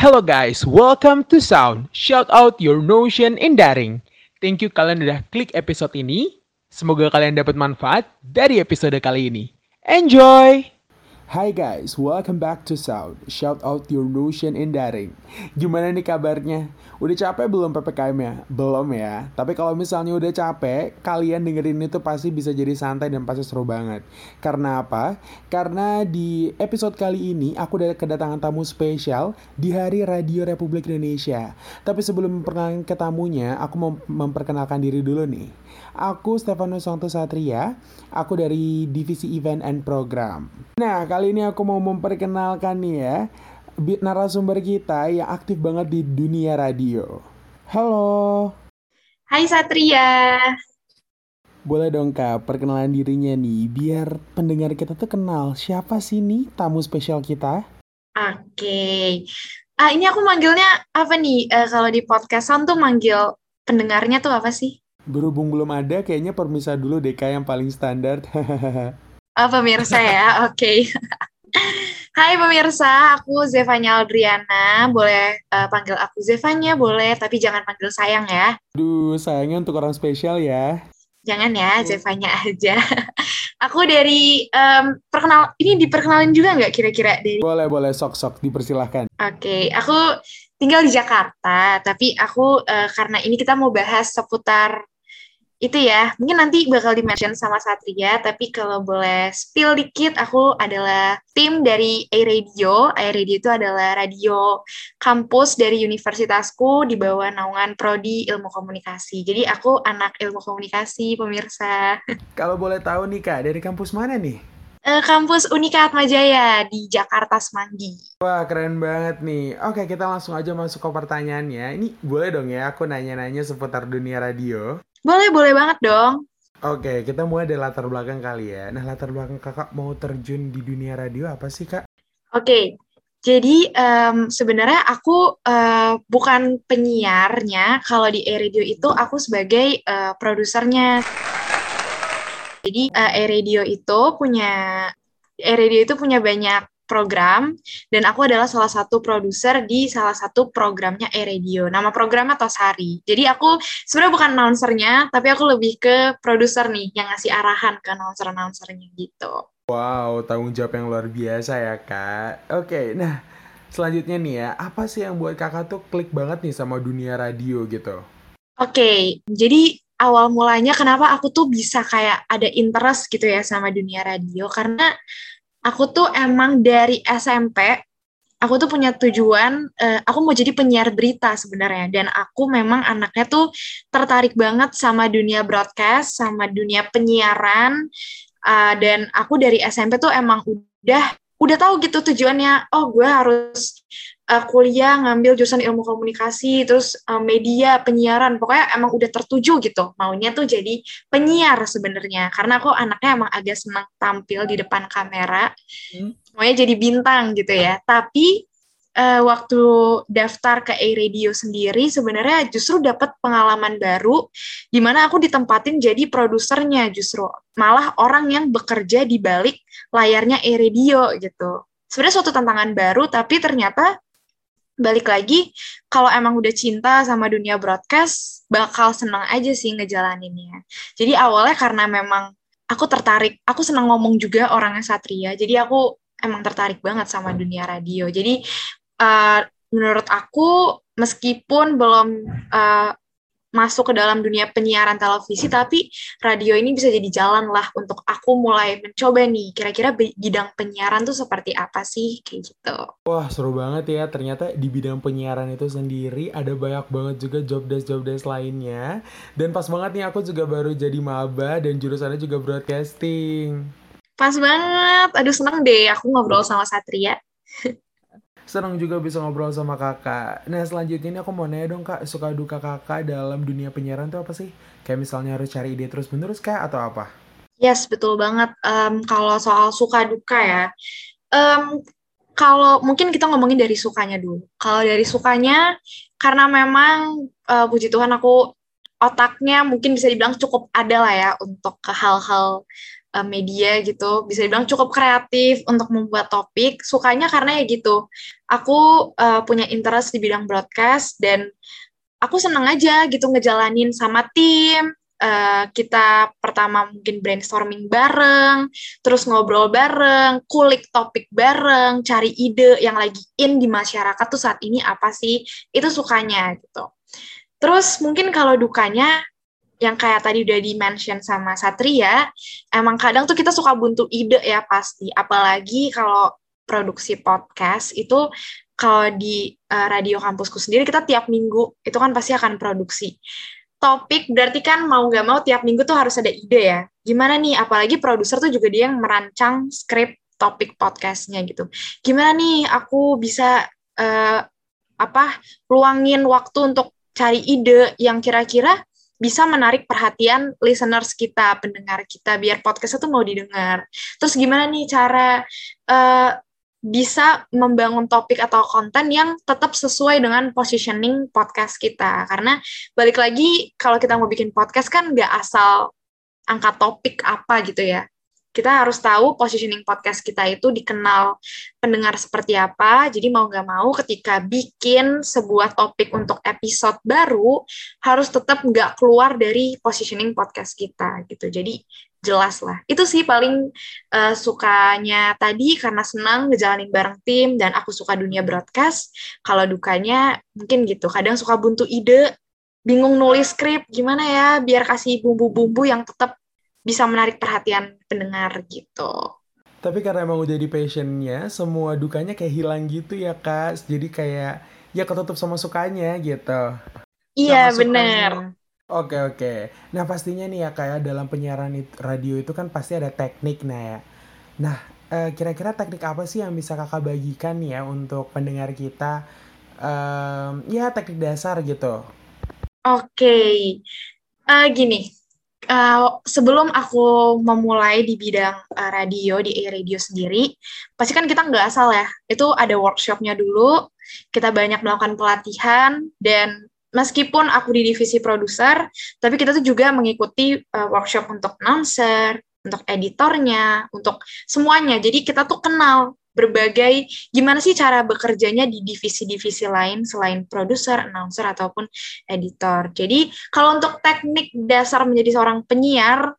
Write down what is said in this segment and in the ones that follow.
Hello guys, welcome to Sound. Shout out your notion in daring. Thank you kalian udah klik episode ini. Semoga kalian dapat manfaat dari episode kali ini. Enjoy! Hai guys, welcome back to Sound. Shout out your notion in daring. Gimana nih kabarnya? Udah capek belum PPKM ya? Belum ya. Tapi kalau misalnya udah capek, kalian dengerin itu pasti bisa jadi santai dan pasti seru banget. Karena apa? Karena di episode kali ini aku udah kedatangan tamu spesial di Hari Radio Republik Indonesia. Tapi sebelum memperkenalkan ke tamunya, aku mau memperkenalkan diri dulu nih. Aku Stefanus Santo Satria, aku dari Divisi Event and Program. Nah, kali ini aku mau memperkenalkan nih ya, narasumber kita yang aktif banget di dunia radio. Halo. Hai Satria. Boleh dong Kak, perkenalan dirinya nih, biar pendengar kita tuh kenal siapa sih nih tamu spesial kita? Oke. Ah, ini aku manggilnya apa nih? Uh, kalau di podcastan tuh manggil pendengarnya tuh apa sih? Berhubung belum ada, kayaknya permisa dulu DK yang paling standar. oh, pemirsa ya, oke. Okay. Hai pemirsa, aku Zevanya Aldriana. Boleh uh, panggil aku Zevanya, boleh, tapi jangan panggil sayang ya. Duh, sayangnya untuk orang spesial ya. Jangan ya, Zevanya aja. aku dari um, perkenal, ini diperkenalin juga nggak kira-kira dari? Boleh, boleh, sok-sok, dipersilahkan. Oke, okay, aku tinggal di Jakarta, tapi aku uh, karena ini kita mau bahas seputar itu ya, mungkin nanti bakal di-mention sama Satria, tapi kalau boleh spill dikit, aku adalah tim dari A-Radio. A-Radio itu adalah radio kampus dari universitasku di bawah naungan Prodi Ilmu Komunikasi. Jadi aku anak ilmu komunikasi, pemirsa. Kalau boleh tahu nih Kak, dari kampus mana nih? Uh, kampus Unika Atmajaya di Jakarta Semanggi. Wah keren banget nih. Oke kita langsung aja masuk ke pertanyaannya. Ini boleh dong ya aku nanya-nanya seputar dunia radio. Boleh, boleh banget dong. Oke, kita mulai dari latar belakang kali ya. Nah, latar belakang kakak mau terjun di dunia radio apa sih, Kak? Oke, jadi um, sebenarnya aku uh, bukan penyiarnya. Kalau di e-radio itu aku sebagai uh, produsernya. Jadi uh, e-radio itu punya e-radio itu punya banyak program dan aku adalah salah satu produser di salah satu programnya e-radio. Nama programnya Tosari. Jadi aku sebenarnya bukan announcernya, tapi aku lebih ke produser nih yang ngasih arahan ke announcer-announcernya gitu. Wow, tanggung jawab yang luar biasa ya kak. Oke, nah selanjutnya nih ya, apa sih yang buat kakak tuh klik banget nih sama dunia radio gitu? Oke, jadi awal mulanya kenapa aku tuh bisa kayak ada interest gitu ya sama dunia radio karena aku tuh emang dari SMP aku tuh punya tujuan uh, aku mau jadi penyiar berita sebenarnya. Dan aku memang anaknya tuh tertarik banget sama dunia broadcast sama dunia penyiaran. Uh, dan aku dari SMP tuh emang udah udah tahu gitu tujuannya. Oh gue harus uh, kuliah ngambil jurusan ilmu komunikasi terus uh, media penyiaran. Pokoknya emang udah tertuju gitu. Maunya tuh jadi penyiar sebenarnya. Karena aku anaknya emang agak senang tampil di depan kamera. Hmm. maunya jadi bintang gitu ya. Tapi uh, waktu daftar ke A-Radio sendiri sebenarnya justru dapat pengalaman baru di mana aku ditempatin jadi produsernya justru. Malah orang yang bekerja di balik layarnya A-Radio gitu. Sebenarnya suatu tantangan baru tapi ternyata balik lagi kalau emang udah cinta sama dunia broadcast bakal seneng aja sih ngejalaninnya. Jadi awalnya karena memang aku tertarik aku senang ngomong juga orangnya Satria jadi aku emang tertarik banget sama dunia radio. Jadi uh, menurut aku meskipun belum uh, masuk ke dalam dunia penyiaran televisi, tapi radio ini bisa jadi jalan lah untuk aku mulai mencoba nih, kira-kira bidang penyiaran tuh seperti apa sih, kayak gitu. Wah, seru banget ya, ternyata di bidang penyiaran itu sendiri ada banyak banget juga job desk-job desk lainnya, dan pas banget nih aku juga baru jadi maba dan jurusannya juga broadcasting. Pas banget, aduh seneng deh aku ngobrol sama Satria. Senang juga bisa ngobrol sama kakak. Nah selanjutnya ini aku mau nanya dong kak, suka duka kakak dalam dunia penyiaran tuh apa sih? Kayak misalnya harus cari ide terus menerus kak atau apa? Yes, betul banget. Um, kalau soal suka duka ya, um, kalau mungkin kita ngomongin dari sukanya dulu. Kalau dari sukanya, karena memang uh, puji Tuhan aku otaknya mungkin bisa dibilang cukup ada lah ya untuk ke hal-hal uh, media gitu bisa dibilang cukup kreatif untuk membuat topik sukanya karena ya gitu aku uh, punya interest di bidang broadcast dan aku seneng aja gitu ngejalanin sama tim uh, kita pertama mungkin brainstorming bareng, terus ngobrol bareng, kulik topik bareng, cari ide yang lagi in di masyarakat tuh saat ini apa sih? Itu sukanya gitu. Terus mungkin kalau dukanya yang kayak tadi udah di-mention sama Satria, emang kadang tuh kita suka buntu ide ya pasti. Apalagi kalau produksi podcast itu kalau di uh, radio kampusku sendiri kita tiap minggu itu kan pasti akan produksi topik berarti kan mau nggak mau tiap minggu tuh harus ada ide ya. Gimana nih, apalagi produser tuh juga dia yang merancang skrip topik podcastnya gitu. Gimana nih aku bisa uh, apa luangin waktu untuk cari ide yang kira-kira bisa menarik perhatian listeners kita, pendengar kita, biar podcastnya tuh mau didengar. Terus gimana nih cara uh, bisa membangun topik atau konten yang tetap sesuai dengan positioning podcast kita. Karena balik lagi, kalau kita mau bikin podcast kan nggak asal angkat topik apa gitu ya. Kita harus tahu positioning podcast kita itu dikenal pendengar seperti apa. Jadi mau nggak mau ketika bikin sebuah topik untuk episode baru, harus tetap nggak keluar dari positioning podcast kita gitu. Jadi jelas lah. Itu sih paling uh, sukanya tadi karena senang ngejalanin bareng tim dan aku suka dunia broadcast. Kalau dukanya mungkin gitu. Kadang suka buntu ide, bingung nulis skrip gimana ya biar kasih bumbu-bumbu yang tetap bisa menarik perhatian pendengar gitu. Tapi karena emang udah di passionnya, semua dukanya kayak hilang gitu ya kak. Jadi kayak ya ketutup sama sukanya gitu. Iya bener. Oke oke. Nah pastinya nih ya kayak dalam penyiaran radio itu kan pasti ada teknik nah ya. Nah eh, kira-kira teknik apa sih yang bisa kakak bagikan nih ya untuk pendengar kita? Um, ya teknik dasar gitu. Oke, okay. uh, eh, gini. Uh, sebelum aku memulai di bidang uh, radio di A Radio sendiri, pasti kan kita nggak asal ya. Itu ada workshopnya dulu. Kita banyak melakukan pelatihan dan meskipun aku di divisi produser, tapi kita tuh juga mengikuti uh, workshop untuk announcer, untuk editornya, untuk semuanya. Jadi kita tuh kenal berbagai gimana sih cara bekerjanya di divisi-divisi lain selain produser, announcer ataupun editor. Jadi kalau untuk teknik dasar menjadi seorang penyiar,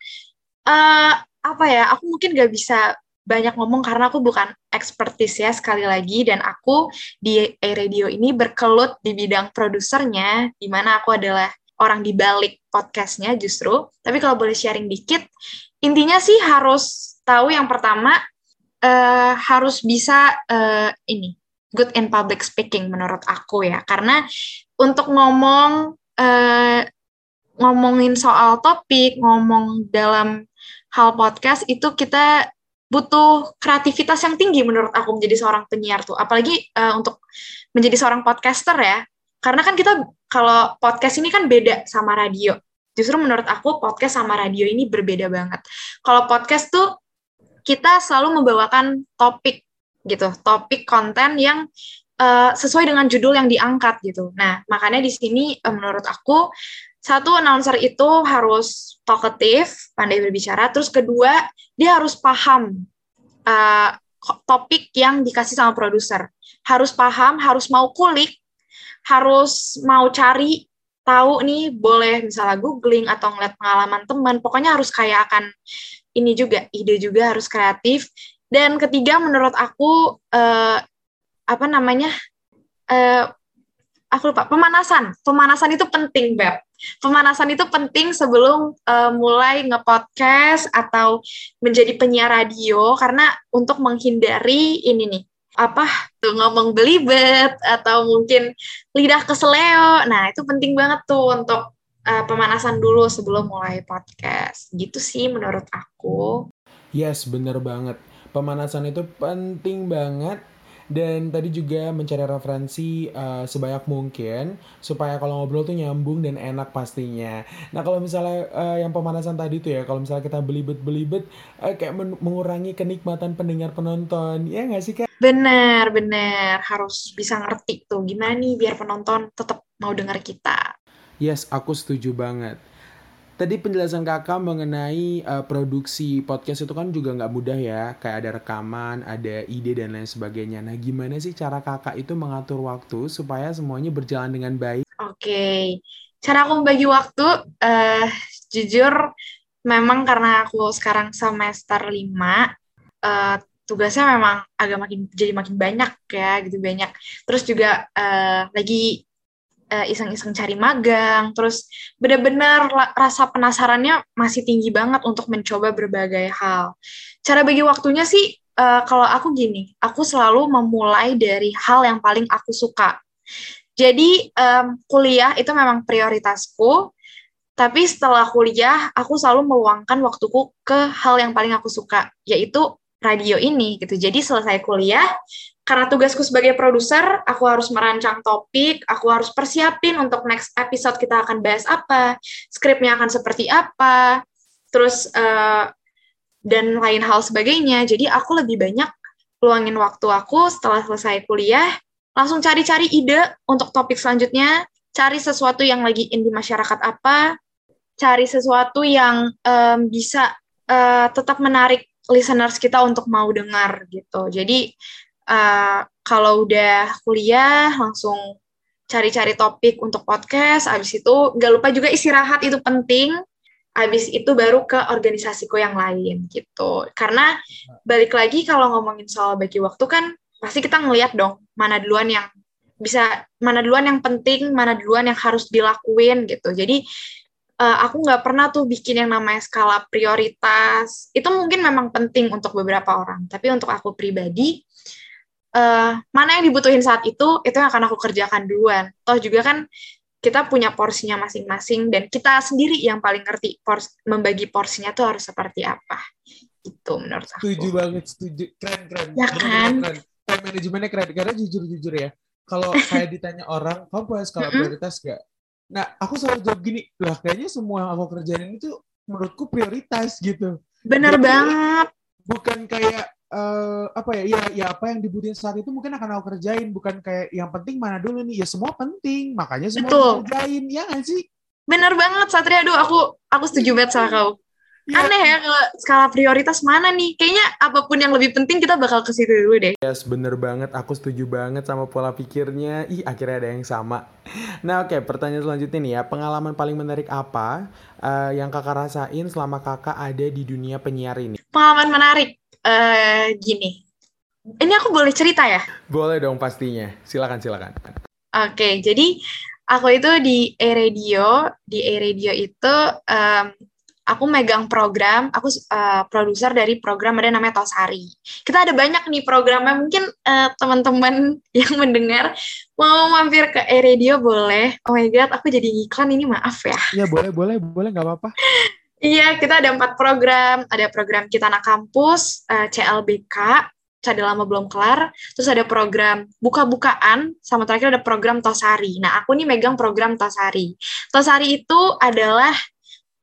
uh, apa ya? Aku mungkin gak bisa banyak ngomong karena aku bukan expertise ya sekali lagi dan aku di A Radio ini berkelut di bidang produsernya di mana aku adalah orang di balik podcastnya justru. Tapi kalau boleh sharing dikit, intinya sih harus tahu yang pertama uh, harus bisa uh, ini good in public speaking menurut aku ya. Karena untuk ngomong uh, ngomongin soal topik ngomong dalam hal podcast itu kita butuh kreativitas yang tinggi menurut aku menjadi seorang penyiar tuh. Apalagi uh, untuk menjadi seorang podcaster ya. Karena kan kita kalau podcast ini kan beda sama radio. Justru menurut aku podcast sama radio ini berbeda banget. Kalau podcast tuh kita selalu membawakan topik gitu topik konten yang uh, sesuai dengan judul yang diangkat gitu nah makanya di sini uh, menurut aku satu announcer itu harus talkative, pandai berbicara. Terus kedua, dia harus paham uh, topik yang dikasih sama produser. Harus paham, harus mau kulik, harus mau cari tahu nih boleh misalnya googling atau ngeliat pengalaman teman. Pokoknya harus kayak akan ini juga ide juga harus kreatif. Dan ketiga menurut aku uh, apa namanya uh, aku lupa pemanasan. Pemanasan itu penting beb. Pemanasan itu penting sebelum uh, mulai ngepodcast atau menjadi penyiar radio karena untuk menghindari ini nih apa tuh ngomong belibet atau mungkin lidah keseleo nah itu penting banget tuh untuk uh, pemanasan dulu sebelum mulai podcast gitu sih menurut aku yes bener banget pemanasan itu penting banget dan tadi juga mencari referensi uh, sebanyak mungkin supaya kalau ngobrol tuh nyambung dan enak pastinya. Nah kalau misalnya uh, yang pemanasan tadi tuh ya, kalau misalnya kita belibet-belibet uh, kayak mengurangi kenikmatan pendengar penonton, ya nggak sih kak? Bener, bener. Harus bisa ngerti tuh gimana nih biar penonton tetap mau dengar kita. Yes, aku setuju banget. tadi penjelasan kakak mengenai uh, produksi podcast itu kan juga nggak mudah ya. Kayak ada rekaman, ada ide dan lain sebagainya. Nah, gimana sih cara kakak itu mengatur waktu supaya semuanya berjalan dengan baik? Oke, okay. cara aku membagi waktu, uh, jujur memang karena aku sekarang semester 5, uh, tugasnya memang agak makin jadi makin banyak ya gitu banyak terus juga uh, lagi iseng-iseng cari magang. Terus benar-benar rasa penasarannya masih tinggi banget untuk mencoba berbagai hal. Cara bagi waktunya sih uh, kalau aku gini aku selalu memulai dari hal yang paling aku suka. Jadi um, kuliah itu memang prioritasku tapi setelah kuliah aku selalu meluangkan waktuku ke hal yang paling aku suka yaitu radio ini gitu. Jadi selesai kuliah, karena tugasku sebagai produser, aku harus merancang topik, aku harus persiapin untuk next episode kita akan bahas apa, skripnya akan seperti apa, terus uh, dan lain hal sebagainya. Jadi aku lebih banyak luangin waktu aku setelah selesai kuliah, langsung cari-cari ide untuk topik selanjutnya, cari sesuatu yang lagi in di masyarakat apa, cari sesuatu yang um, bisa uh, tetap menarik listeners kita untuk mau dengar gitu. Jadi uh, kalau udah kuliah langsung cari-cari topik untuk podcast, abis itu nggak lupa juga istirahat itu penting, abis itu baru ke organisasiku yang lain gitu. Karena balik lagi kalau ngomongin soal bagi waktu kan pasti kita ngelihat dong mana duluan yang bisa mana duluan yang penting, mana duluan yang harus dilakuin gitu. Jadi uh, aku nggak pernah tuh bikin yang namanya skala prioritas. Itu mungkin memang penting untuk beberapa orang, tapi untuk aku pribadi, uh, mana yang dibutuhin saat itu, itu yang akan aku kerjakan duluan. Toh juga kan kita punya porsinya masing-masing dan kita sendiri yang paling ngerti pors membagi porsinya tuh harus seperti apa. Itu menurut aku. Setuju banget, setuju. Keren, keren. Ya kan? Keren. Time manajemennya keren. Karena jujur-jujur ya, kalau kayak ditanya orang, kamu punya skala prioritas gak? Nah, aku selalu jawab gini, lah kayaknya semua yang aku kerjain itu menurutku prioritas gitu. Bener Jadi, banget. Bukan kayak uh, apa ya, ya, ya apa yang dibutuhin saat itu mungkin akan aku kerjain, bukan kayak yang penting mana dulu nih, ya semua penting, makanya semua Betul. kerjain, ya gak sih? Bener banget, Satria. Aduh, aku aku setuju banget sama kau. Ya. Aneh ya kalau skala prioritas mana nih? Kayaknya apa pun yang lebih penting kita bakal ke situ dulu deh. Yes, bener banget. Aku setuju banget sama pola pikirnya. Ih, akhirnya ada yang sama. Nah, oke. Okay, pertanyaan selanjutnya nih ya. Pengalaman paling menarik apa uh, yang kakak rasain selama kakak ada di dunia penyiar ini? Pengalaman menarik? Uh, gini. Ini aku boleh cerita ya? Boleh dong pastinya. Silakan, silakan. Oke, okay, jadi aku itu di e-radio. Di e-radio itu um, aku megang program, aku uh, produser dari program ada namanya Tosari. Kita ada banyak nih programnya, mungkin uh, teman-teman yang mendengar mau mampir ke e-radio boleh. Oh my god, aku jadi iklan ini maaf ya. Iya boleh, boleh, boleh nggak apa-apa. Iya, kita ada empat program. Ada program Kita Anak Kampus, uh, eh, CLBK, Cadel Lama Belum Kelar. Terus ada program Buka-Bukaan, sama terakhir ada program Tosari. Nah, aku nih megang program Tosari. Tosari itu adalah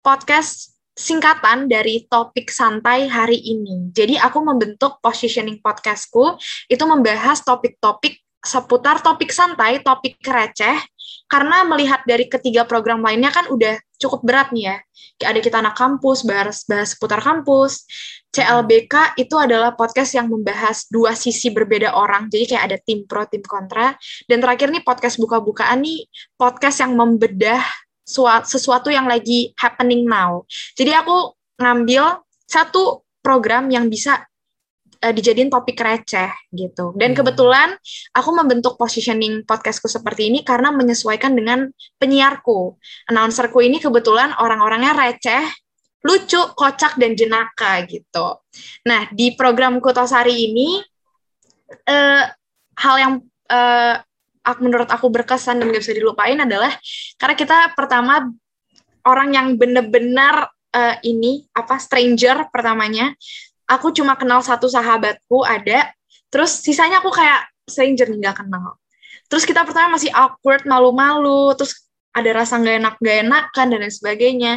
podcast singkatan dari topik santai hari ini. Jadi aku membentuk positioning podcastku itu membahas topik-topik seputar topik santai, topik receh, karena melihat dari ketiga program lainnya kan udah cukup berat nih ya. Ada kita anak kampus, bahas, bahas seputar kampus. CLBK itu adalah podcast yang membahas dua sisi berbeda orang. Jadi kayak ada tim pro, tim kontra. Dan terakhir nih podcast buka-bukaan nih, podcast yang membedah sesuatu yang lagi happening now. Jadi aku ngambil satu program yang bisa uh, dijadiin topik receh gitu. Dan hmm. kebetulan aku membentuk positioning podcastku seperti ini karena menyesuaikan dengan penyiarku. Announcerku ini kebetulan orang-orangnya receh, lucu, kocak dan jenaka gitu. Nah, di program Kutosari ini uh, hal yang uh, aku, menurut aku berkesan dan gak bisa dilupain adalah karena kita pertama orang yang bener-bener uh, ini apa stranger pertamanya aku cuma kenal satu sahabatku ada. Terus sisanya aku kayak stranger nggak kenal. Terus kita pertama masih awkward malu-malu. Terus ada rasa nggak enak gak enakan dan lain sebagainya.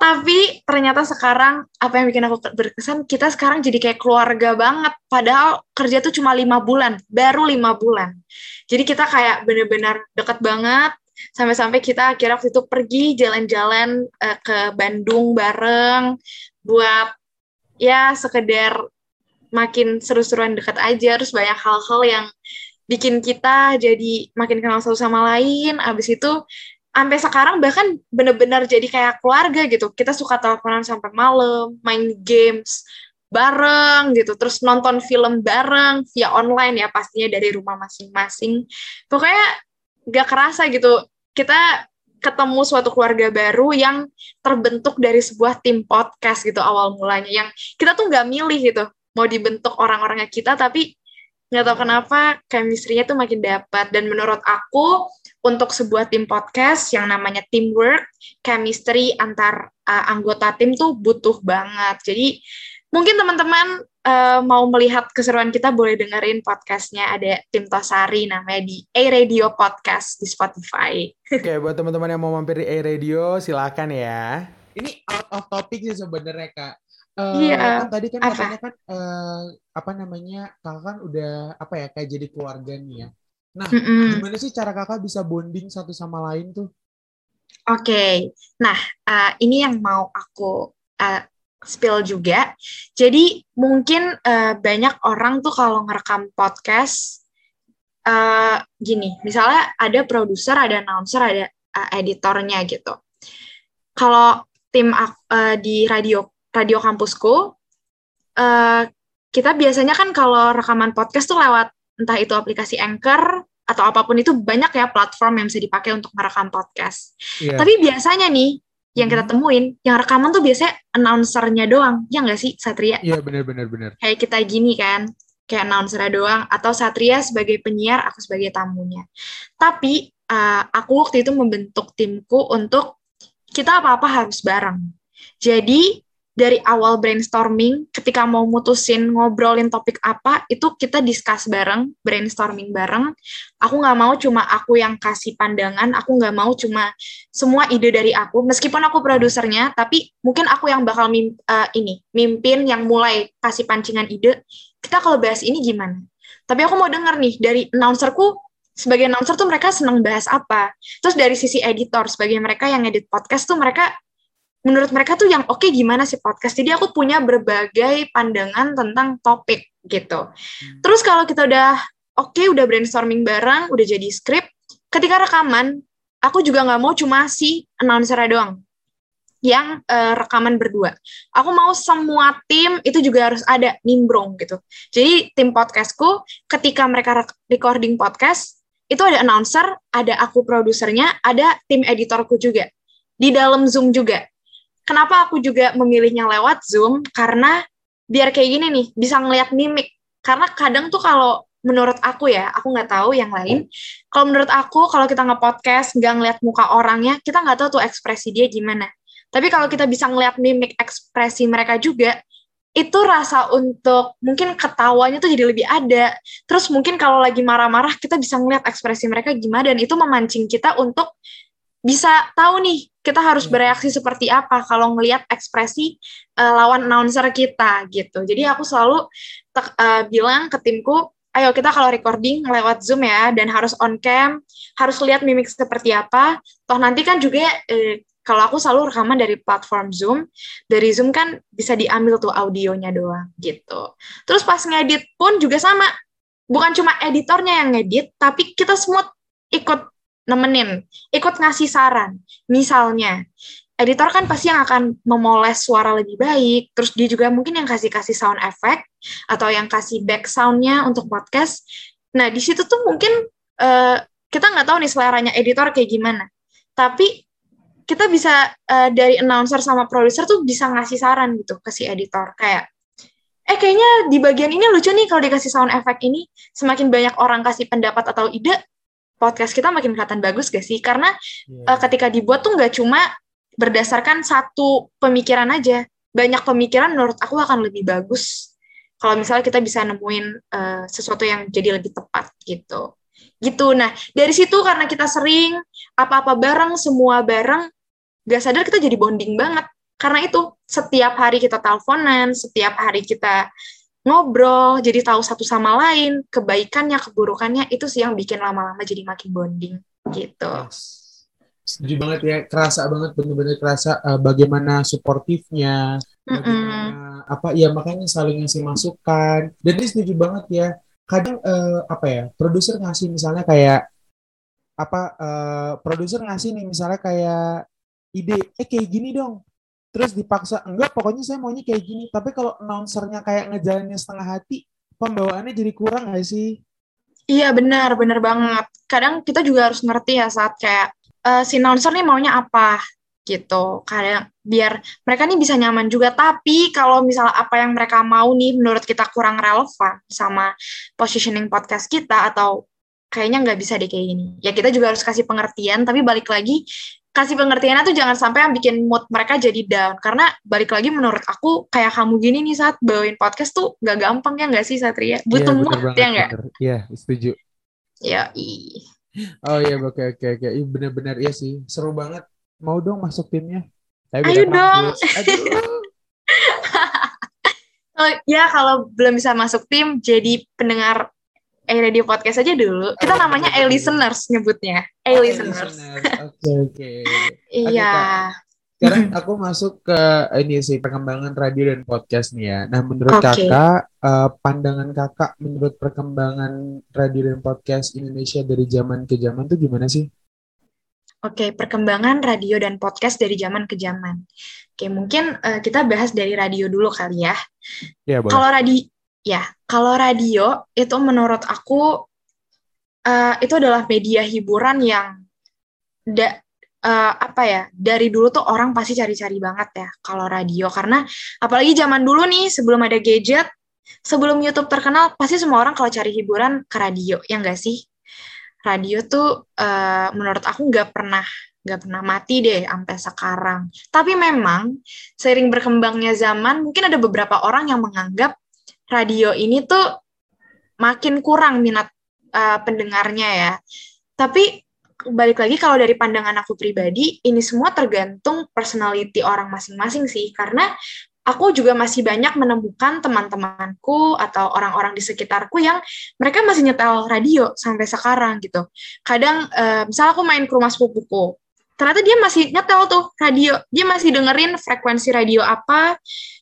Tapi ternyata sekarang apa yang bikin aku berkesan kita sekarang jadi kayak keluarga banget. Padahal kerja tuh cuma lima bulan baru lima bulan. Jadi kita kayak bener-bener deket banget. Sampai-sampai kita akhirnya waktu itu pergi jalan-jalan uh, ke Bandung bareng buat ya sekedar makin seru-seruan dekat aja terus banyak hal-hal yang bikin kita jadi makin kenal satu sama lain. Abis itu sampai sekarang bahkan bener-bener jadi kayak keluarga gitu. Kita suka teleponan sampai malam main games bareng gitu terus nonton film bareng via online ya pastinya dari rumah masing-masing. Pokoknya gak kerasa gitu kita ketemu suatu keluarga baru yang terbentuk dari sebuah tim podcast gitu awal mulanya yang kita tuh nggak milih gitu mau dibentuk orang-orangnya kita tapi nggak tahu kenapa chemistry-nya tuh makin dapat dan menurut aku untuk sebuah tim podcast yang namanya teamwork chemistry antar uh, anggota tim tuh butuh banget. Jadi mungkin teman-teman uh, mau melihat keseruan kita boleh dengerin podcastnya ada tim Tosari namanya di A Radio Podcast di Spotify. Oke, buat teman-teman yang mau mampir di A Radio silakan ya. Ini out of topic sih sebenarnya kak. Uh, iya. Kan tadi kan apa? katanya kan uh, apa namanya kakak kan udah apa ya kayak jadi keluarga nih ya. Nah, mm -mm. gimana sih cara kakak bisa bonding satu sama lain tuh? Oke, okay. nah uh, ini yang mau aku uh, spill juga. Jadi mungkin uh, banyak orang tuh kalau ngerekam podcast uh, gini, misalnya ada produser, ada announcer, ada uh, editornya gitu. Kalau tim uh, di radio radio kampusku, uh, kita biasanya kan kalau rekaman podcast tuh lewat entah itu aplikasi Anchor atau apa pun itu banyak ya platform yang bisa dipakai untuk merekam podcast. Yeah. Tapi biasanya nih yang kita hmm. temuin, yang rekaman tuh biasanya announcernya doang, ya nggak sih Satria? Iya benar-benar benar. Kayak kita gini kan, kayak announcernya doang, atau Satria sebagai penyiar, aku sebagai tamunya. Tapi uh, aku waktu itu membentuk timku untuk kita apa-apa harus bareng. Jadi dari awal brainstorming, ketika mau mutusin ngobrolin topik apa, itu kita discuss bareng, brainstorming bareng. Aku nggak mau cuma aku yang kasih pandangan, aku nggak mau cuma semua ide dari aku. Meskipun aku produsernya, tapi mungkin aku yang bakal mim, uh, ini mimpin yang mulai kasih pancingan ide. Kita kalau bahas ini gimana? Tapi aku mau denger nih dari announcerku sebagai announcer tuh mereka senang bahas apa. Terus dari sisi editor sebagai mereka yang edit podcast tuh mereka menurut mereka tuh yang oke okay, gimana sih podcast. Jadi aku punya berbagai pandangan tentang topik gitu. Hmm. Terus kalau kita udah oke, okay, udah brainstorming bareng, udah jadi skrip, ketika rekaman, aku juga nggak mau cuma si announcer doang yang uh, rekaman berdua. Aku mau semua tim itu juga harus ada nimbrong gitu. Jadi tim podcastku ketika mereka recording podcast itu ada announcer, ada aku produsernya, ada tim editorku juga di dalam Zoom juga kenapa aku juga memilihnya lewat Zoom? Karena biar kayak gini nih bisa ngeliat mimik. Karena kadang tuh kalau menurut aku ya aku nggak tahu yang lain. Kalau menurut aku kalau kita nge-podcast nggak ngeliat muka orangnya kita nggak tahu tuh ekspresi dia gimana. Tapi kalau kita bisa ngeliat mimik ekspresi mereka juga itu rasa untuk mungkin ketawanya tuh jadi lebih ada. Terus mungkin kalau lagi marah-marah kita bisa ngeliat ekspresi mereka gimana. Dan itu memancing kita untuk bisa tahu nih kita harus hmm. bereaksi seperti apa kalau ngelihat ekspresi uh, lawan announcer kita gitu. Jadi aku selalu uh, bilang ke timku, ayo kita kalau recording lewat Zoom ya dan harus on cam, harus lihat mimik seperti apa. Toh nanti kan juga eh, kalau aku selalu rekaman dari platform Zoom, dari Zoom kan bisa diambil tuh audionya doang gitu. Terus pas ngedit pun juga sama. Bukan cuma editornya yang ngedit, tapi kita semua ikut nemenin, ikut ngasih saran. Misalnya, editor kan pasti yang akan memoles suara lebih baik, terus dia juga mungkin yang kasih-kasih sound effect, atau yang kasih back soundnya untuk podcast. Nah, di situ tuh mungkin uh, kita nggak tahu nih seleranya editor kayak gimana. Tapi kita bisa uh, dari announcer sama produser tuh bisa ngasih saran gitu ke si editor. Kayak, eh kayaknya di bagian ini lucu nih kalau dikasih sound effect ini. Semakin banyak orang kasih pendapat atau ide, podcast kita makin kelihatan bagus gak sih? Karena yeah. uh, ketika dibuat tuh nggak cuma berdasarkan satu pemikiran aja, banyak pemikiran menurut aku akan lebih bagus kalau misalnya kita bisa nemuin uh, sesuatu yang jadi lebih tepat gitu. Gitu. Nah, dari situ karena kita sering apa-apa bareng, semua bareng, gak sadar kita jadi bonding banget. Karena itu, setiap hari kita teleponan, setiap hari kita ngobrol, jadi tahu satu sama lain, kebaikannya, keburukannya, itu sih yang bikin lama-lama jadi makin bonding gitu. Setuju banget ya kerasa banget bener-bener kerasa uh, bagaimana suportifnya bagaimana apa ya makanya saling ngasih masukan. Dan ini setuju banget ya kadang uh, apa ya produser ngasih misalnya kayak apa uh, produser ngasih nih misalnya kayak ide eh kayak gini dong terus dipaksa enggak pokoknya saya maunya kayak gini. Tapi kalau announcernya kayak ngejalannya setengah hati pembawaannya jadi kurang gak sih? Iya benar benar banget. Kadang kita juga harus ngerti ya saat kayak uh, si announcer nih maunya apa gitu. Kadang biar mereka nih bisa nyaman juga. Tapi kalau misalnya apa yang mereka mau nih menurut kita kurang relevan sama positioning podcast kita atau kayaknya nggak bisa deh kayak gini. Ya kita juga harus kasih pengertian, tapi balik lagi kasih pengertiannya tuh jangan sampai yang bikin mood mereka jadi down. Karena balik lagi menurut aku kayak kamu gini nih saat bawain podcast tuh nggak gampang ya nggak sih Satria? Butuh Iya, mood ya banget, nggak? bener. Iya, setuju. Ya. Oh iya, oke oke oke. Iya bener-bener iya sih. Seru banget. Mau dong masuk timnya. Tapi Ayo dong. Oh, ya kalau belum bisa masuk tim jadi pendengar A Radio Podcast aja dulu. Kita Oh, namanya A betul, betul. Listeners nyebutnya. Oh, Listeners. listeners. Oke oke. Iya. Sekarang aku masuk ke ini sih perkembangan radio dan podcast nih ya. Nah, menurut Oke. kakak, eh, pandangan kakak menurut perkembangan radio dan podcast Indonesia dari zaman ke zaman tuh gimana sih? Oke, perkembangan radio dan podcast dari zaman ke zaman. Oke, mungkin eh, kita bahas dari radio dulu kali ya. Ya boleh. Kalau radio, ya, kalau radio itu menurut aku eh, itu adalah media hiburan yang da, eh, apa ya dari dulu tuh orang pasti cari-cari banget ya kalau radio karena apalagi zaman dulu nih sebelum ada gadget, sebelum YouTube terkenal pasti semua orang kalau cari hiburan ke radio ya enggak sih? Radio tuh eh, menurut aku nggak pernah nggak pernah mati deh sampai sekarang. Tapi memang seiring berkembangnya zaman mungkin ada beberapa orang yang menganggap radio ini tuh makin kurang minat uh, pendengarnya ya. Tapi balik lagi kalau dari pandangan aku pribadi, ini semua tergantung personality orang masing-masing sih. Karena aku juga masih banyak menemukan teman-temanku atau orang-orang di sekitarku yang mereka masih nyetel radio sampai sekarang gitu. Kadang, uh, misal aku main ke rumah sepupuku, ternyata dia masih nyetel tuh radio, dia masih dengerin frekuensi radio apa,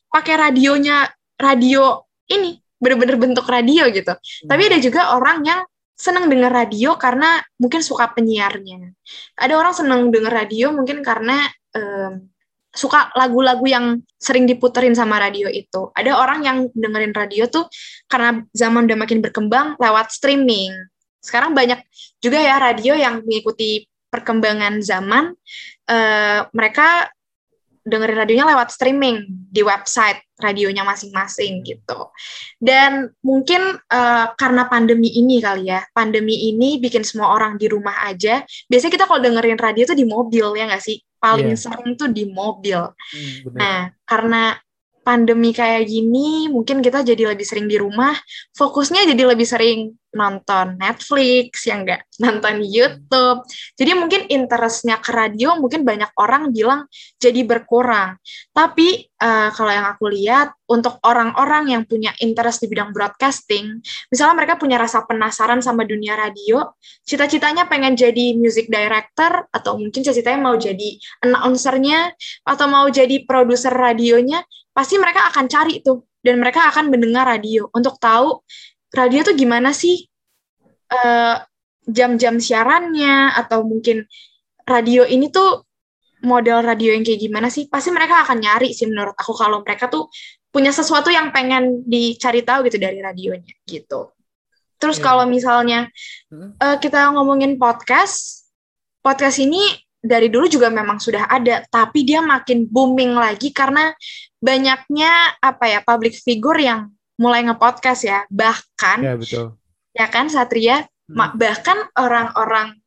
pakai radionya radio ini bener-bener bentuk radio gitu. Tapi ada juga orang yang seneng denger radio karena mungkin suka penyiarnya. Ada orang seneng denger radio mungkin karena em, suka lagu-lagu yang sering diputerin sama radio itu. Ada orang yang dengerin radio tuh karena zaman udah makin berkembang lewat streaming. Sekarang banyak juga ya radio yang mengikuti perkembangan zaman. eh, mereka dengerin radionya lewat streaming di website radionya masing-masing gitu. Dan mungkin eh, karena pandemi ini kali ya, pandemi ini bikin semua orang di rumah aja. Biasanya kita kalau dengerin radio tuh di mobil ya nggak sih? Paling Iya. sering tuh di mobil. Hmm, bener. Nah, karena pandemi kayak gini, mungkin kita jadi lebih sering di rumah, fokusnya jadi lebih sering nonton Netflix, ya enggak? Nonton YouTube. Jadi mungkin interestnya ke radio, mungkin banyak orang bilang jadi berkurang. Tapi eh, kalau yang aku lihat, untuk orang-orang yang punya interest di bidang broadcasting, misalnya mereka punya rasa penasaran sama dunia radio, cita-citanya pengen jadi music director, atau mungkin cita-citanya mau jadi announcernya, atau mau jadi produser radionya, pasti mereka akan cari tuh dan mereka akan mendengar radio untuk tahu radio tuh gimana sih eh, jam-jam siarannya atau mungkin radio ini tuh model radio yang kayak gimana sih pasti mereka akan nyari sih menurut aku kalau mereka tuh punya sesuatu yang pengen dicari tahu gitu dari radionya gitu terus Iya. kalau misalnya Hmm. eh, kita ngomongin podcast podcast ini dari dulu juga memang sudah ada tapi dia makin booming lagi karena banyaknya apa ya public figure yang mulai ngepodcast ya. Bahkan Ya betul. ya kan Satria? Ma- bahkan orang-orang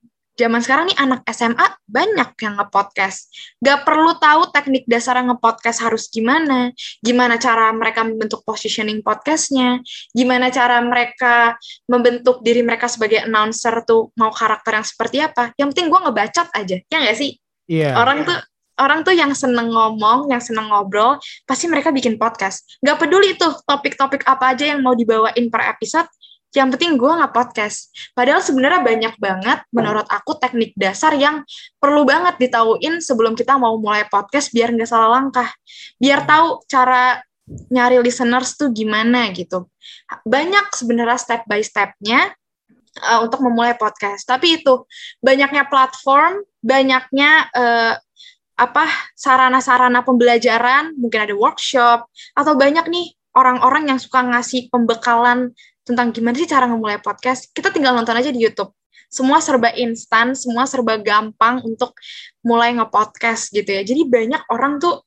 zaman sekarang nih anak SMA banyak yang ngepodcast. Gak perlu tahu teknik dasar ngepodcast harus gimana. Gimana cara mereka membentuk positioning podcastnya. Gimana cara mereka membentuk diri mereka sebagai announcer tuh mau karakter yang seperti apa. Yang penting gue ngebacot aja. Ya nggak sih? Iya. orang tuh orang tuh yang seneng ngomong, yang seneng ngobrol, pasti mereka bikin podcast. Gak peduli tuh topik-topik apa aja yang mau dibawain per episode, yang penting gue nggak podcast. Padahal sebenarnya banyak banget menurut aku teknik dasar yang perlu banget ditauin sebelum kita mau mulai podcast biar nggak salah langkah. Biar tahu cara nyari listeners tuh gimana gitu. Banyak sebenarnya step by stepnya uh, untuk memulai podcast. Tapi itu banyaknya platform, banyaknya uh, apa sarana-sarana pembelajaran, mungkin ada workshop atau banyak nih orang-orang yang suka ngasih pembekalan tentang gimana sih cara memulai podcast, kita tinggal nonton aja di YouTube. Semua serba instan, semua serba gampang untuk mulai nge-podcast gitu ya. Jadi banyak orang tuh,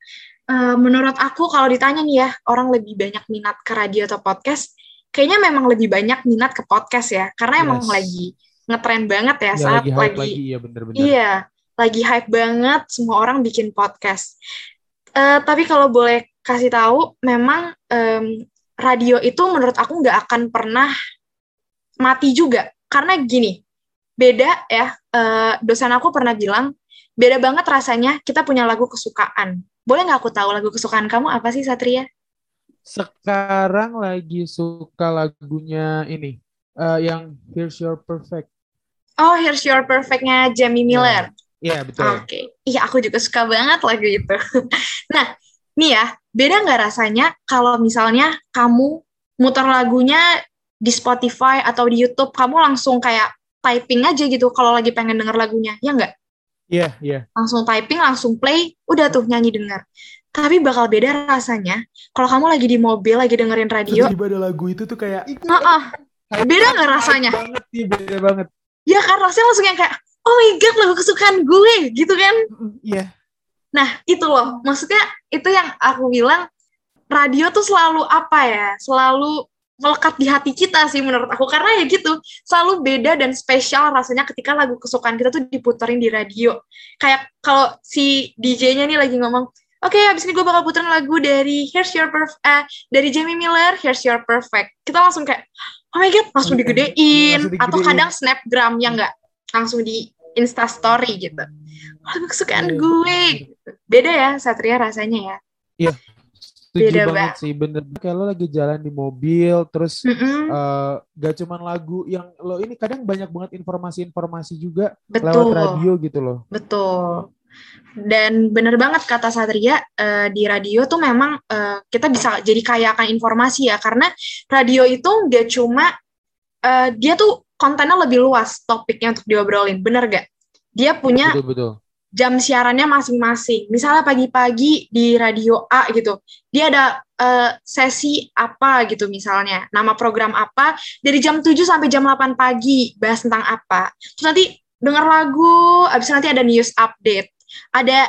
uh, menurut aku kalau ditanya nih ya, orang lebih banyak minat ke radio atau podcast, kayaknya memang lebih banyak minat ke podcast ya. Karena yes. emang lagi ngetren banget ya, ya saat lagi, lagi, lagi ya bener-bener. Iya, lagi hype banget semua orang bikin podcast. Uh, tapi kalau boleh kasih tahu, memang um, radio itu menurut aku nggak akan pernah mati juga karena gini beda ya uh, dosen aku pernah bilang beda banget rasanya kita punya lagu kesukaan boleh nggak aku tahu lagu kesukaan kamu apa sih Satria sekarang lagi suka lagunya ini uh, yang Here's Your Perfect oh Here's Your Perfectnya Jamie iya. Miller Iya yeah, betul. Oke, okay. iya aku juga suka banget lagu itu. nah, nih ya, beda nggak rasanya kalau misalnya kamu muter lagunya di Spotify atau di YouTube, kamu langsung kayak typing aja gitu kalau lagi pengen denger lagunya, ya nggak? Iya, yeah, iya. Yeah. Langsung typing, langsung play, udah tuh nyanyi denger. Tapi bakal beda rasanya kalau kamu lagi di mobil, lagi dengerin radio. Tiba ada lagu itu tuh kayak... Uh -uh. Beda nggak rasanya? Banget sih, beda banget. Ya kan, rasanya langsung yang kayak, oh my god, lagu kesukaan gue, gitu kan? Iya. Yeah Nah, itu loh. Maksudnya itu yang aku bilang radio tuh selalu apa ya? Selalu melekat di hati kita sih menurut aku karena ya gitu selalu beda dan spesial rasanya ketika lagu kesukaan kita tuh diputerin di radio kayak kalau si DJ-nya nih lagi ngomong oke okay, abis ini gue bakal puterin lagu dari Here's Your Perfect eh, dari Jamie Miller Here's Your Perfect kita langsung kayak oh my god langsung digedein, langsung digedein. atau kadang snapgram ya enggak langsung di Insta Story gitu. Lagu kesukaan iya, gue. Beda ya Satria rasanya ya. Iya beda banget sih bener. Kayak lo lagi jalan di mobil terus mm -hmm. uh, gak cuman lagu yang lo ini kadang banyak banget informasi-informasi juga betul. lewat radio gitu loh. Betul. Dan bener banget kata Satria uh, di radio tuh memang uh, kita bisa jadi kaya akan informasi ya. Karena radio itu gak cuma uh, dia tuh kontennya lebih luas topiknya untuk diobrolin bener gak dia punya betul, betul jam siarannya masing-masing. Misalnya pagi-pagi di radio A gitu, dia ada uh, sesi apa gitu misalnya, nama program apa, dari jam 7 sampai jam 8 pagi, bahas tentang apa. Terus nanti denger lagu, abis nanti ada news update, ada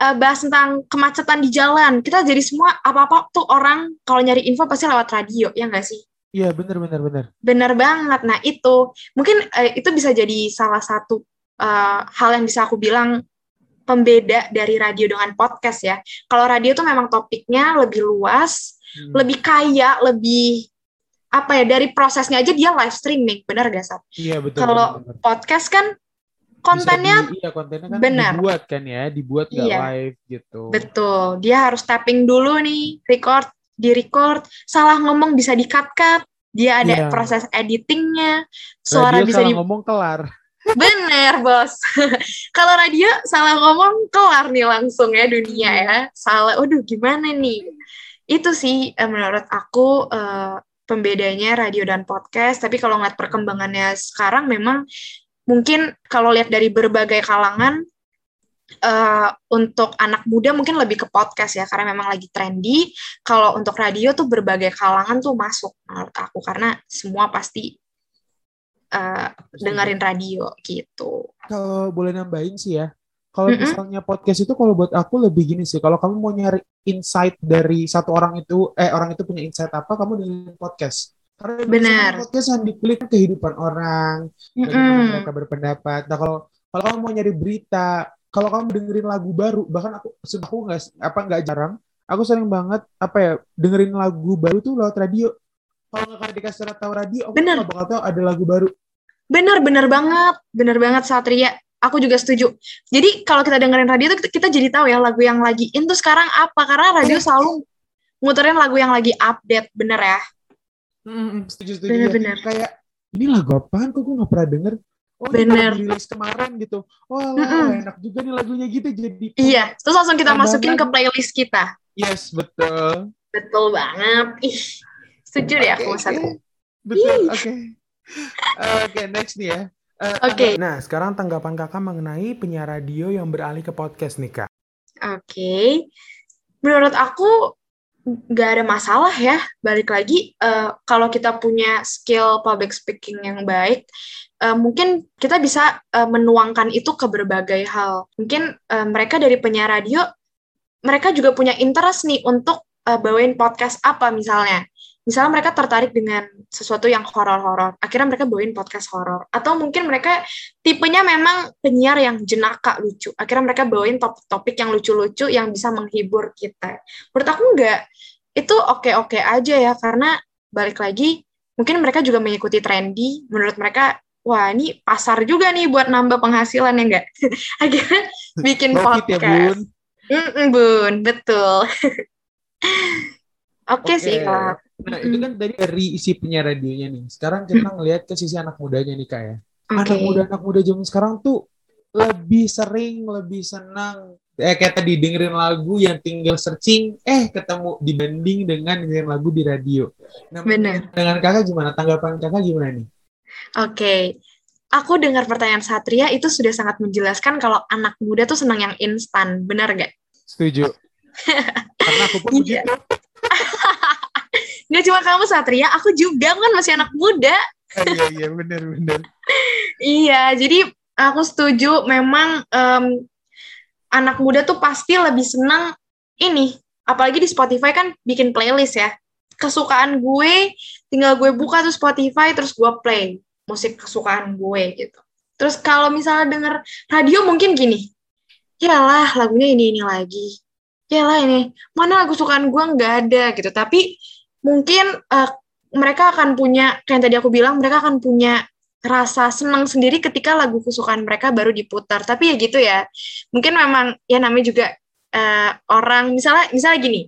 uh, bahas tentang kemacetan di jalan. Kita jadi semua apa-apa tuh orang kalau nyari info pasti lewat radio, ya nggak sih? Iya, bener, bener, bener. Bener banget. Nah, itu mungkin uh, itu bisa jadi salah satu uh, hal yang bisa aku bilang pembeda dari radio dengan podcast ya. Kalau radio tuh memang topiknya lebih luas, hmm. lebih kaya, lebih apa ya dari prosesnya aja dia live streaming, benar gak Sat? Iya betul. Kalau podcast kan kontennya di, iya, kontennya kan benar. dibuat kan ya, dibuat gak iya. live gitu. Betul. Dia harus tapping dulu nih, record, di record, salah ngomong bisa di-cut-cut. Dia ada yeah. proses editingnya, suara radio bisa salah di ngomong kelar Bener, bos. Kalau radio salah ngomong kelar nih langsung ya dunia ya. Salah, waduh gimana nih? Itu sih uh, menurut aku uh, pembedanya radio dan podcast. Tapi kalau ngeliat perkembangannya sekarang memang mungkin kalau lihat dari berbagai kalangan uh, untuk anak muda mungkin lebih ke podcast ya karena memang lagi trendy. Kalau untuk radio tuh berbagai kalangan tuh masuk menurut aku karena semua pasti uh, dengerin radio gitu. Kalau boleh nambahin sih ya, kalau mm -hmm. misalnya podcast itu kalau buat aku lebih gini sih, kalau kamu mau nyari insight dari satu orang itu, eh orang itu punya insight apa, kamu dengerin podcast. Karena Benar. podcast yang diklik kehidupan orang, mm -hmm. mereka berpendapat. Nah kalau kalau kamu mau nyari berita, kalau kamu dengerin lagu baru, bahkan aku aku nggak apa nggak jarang, aku sering banget apa ya dengerin lagu baru tuh lewat radio kalau nggak dikasih tahu radio, aku nggak bakal tahu ada lagu baru. Bener, bener banget, bener banget Satria. Aku juga setuju. Jadi kalau kita dengerin radio itu kita, jadi tahu ya lagu yang lagi itu sekarang apa karena radio selalu muterin lagu yang lagi update, bener ya? Mm, setuju setuju. Bener-bener. Ya. Kayak ini lagu apaan kok gue gak pernah denger. Oh, Bener. rilis kemarin gitu. Oh, mm -mm. enak juga nih lagunya gitu jadi. Iya, terus langsung kita masukin ke playlist kita. Yes, betul. Betul banget. Ih, setuju deh aku okay, okay. Betul, oke. Okay. Oke, okay, next nih ya. Uh, oke. Okay. Nah, sekarang tanggapan kakak mengenai penyiar radio yang beralih ke podcast nih kak. Oke, okay. menurut aku nggak ada masalah ya. Balik lagi, uh, kalau kita punya skill public speaking yang baik, uh, mungkin kita bisa uh, menuangkan itu ke berbagai hal. Mungkin uh, mereka dari penyiar radio, mereka juga punya interest nih untuk uh, bawain podcast apa misalnya misalnya mereka tertarik dengan sesuatu yang horor-horor, akhirnya mereka bawain podcast horor. Atau mungkin mereka tipenya memang penyiar yang jenaka lucu, akhirnya mereka bawain topik-topik yang lucu-lucu yang bisa menghibur kita. Menurut aku enggak, itu oke-oke aja ya, karena balik lagi, mungkin mereka juga mengikuti trendy, menurut mereka, wah ini pasar juga nih buat nambah penghasilan ya enggak? akhirnya bikin podcast. Ya, bun. Mm -mm, bun, betul. Oke okay, okay. sih, Kak. Nah, itu kan tadi dari isi penyiar radionya nih. Sekarang kita ngelihat ke sisi anak mudanya nih, Kak ya. Okay. Anak muda anak muda zaman sekarang tuh lebih sering, lebih senang eh kayak tadi dengerin lagu yang tinggal searching eh ketemu dibanding dengan dengerin lagu di radio. Nah, Benar. Dengan Kakak gimana? Tanggapan Kakak gimana nih? Oke. Okay. Aku dengar pertanyaan Satria itu sudah sangat menjelaskan kalau anak muda tuh senang yang instan, benar gak? Setuju. Karena aku pun iya. begitu. Gak cuma kamu Satria, aku juga kan masih anak muda. Ah, iya iya benar benar. iya, jadi aku setuju memang um, anak muda tuh pasti lebih senang ini, apalagi di Spotify kan bikin playlist ya. Kesukaan gue, tinggal gue buka tuh Spotify terus gue play musik kesukaan gue gitu. Terus kalau misalnya denger radio mungkin gini, ya lah lagunya ini ini lagi, ya lah ini mana lagu kesukaan gue nggak ada gitu. Tapi mungkin uh, mereka akan punya kayak yang tadi aku bilang mereka akan punya rasa senang sendiri ketika lagu kesukaan mereka baru diputar tapi ya gitu ya mungkin memang ya namanya juga uh, orang misalnya misalnya gini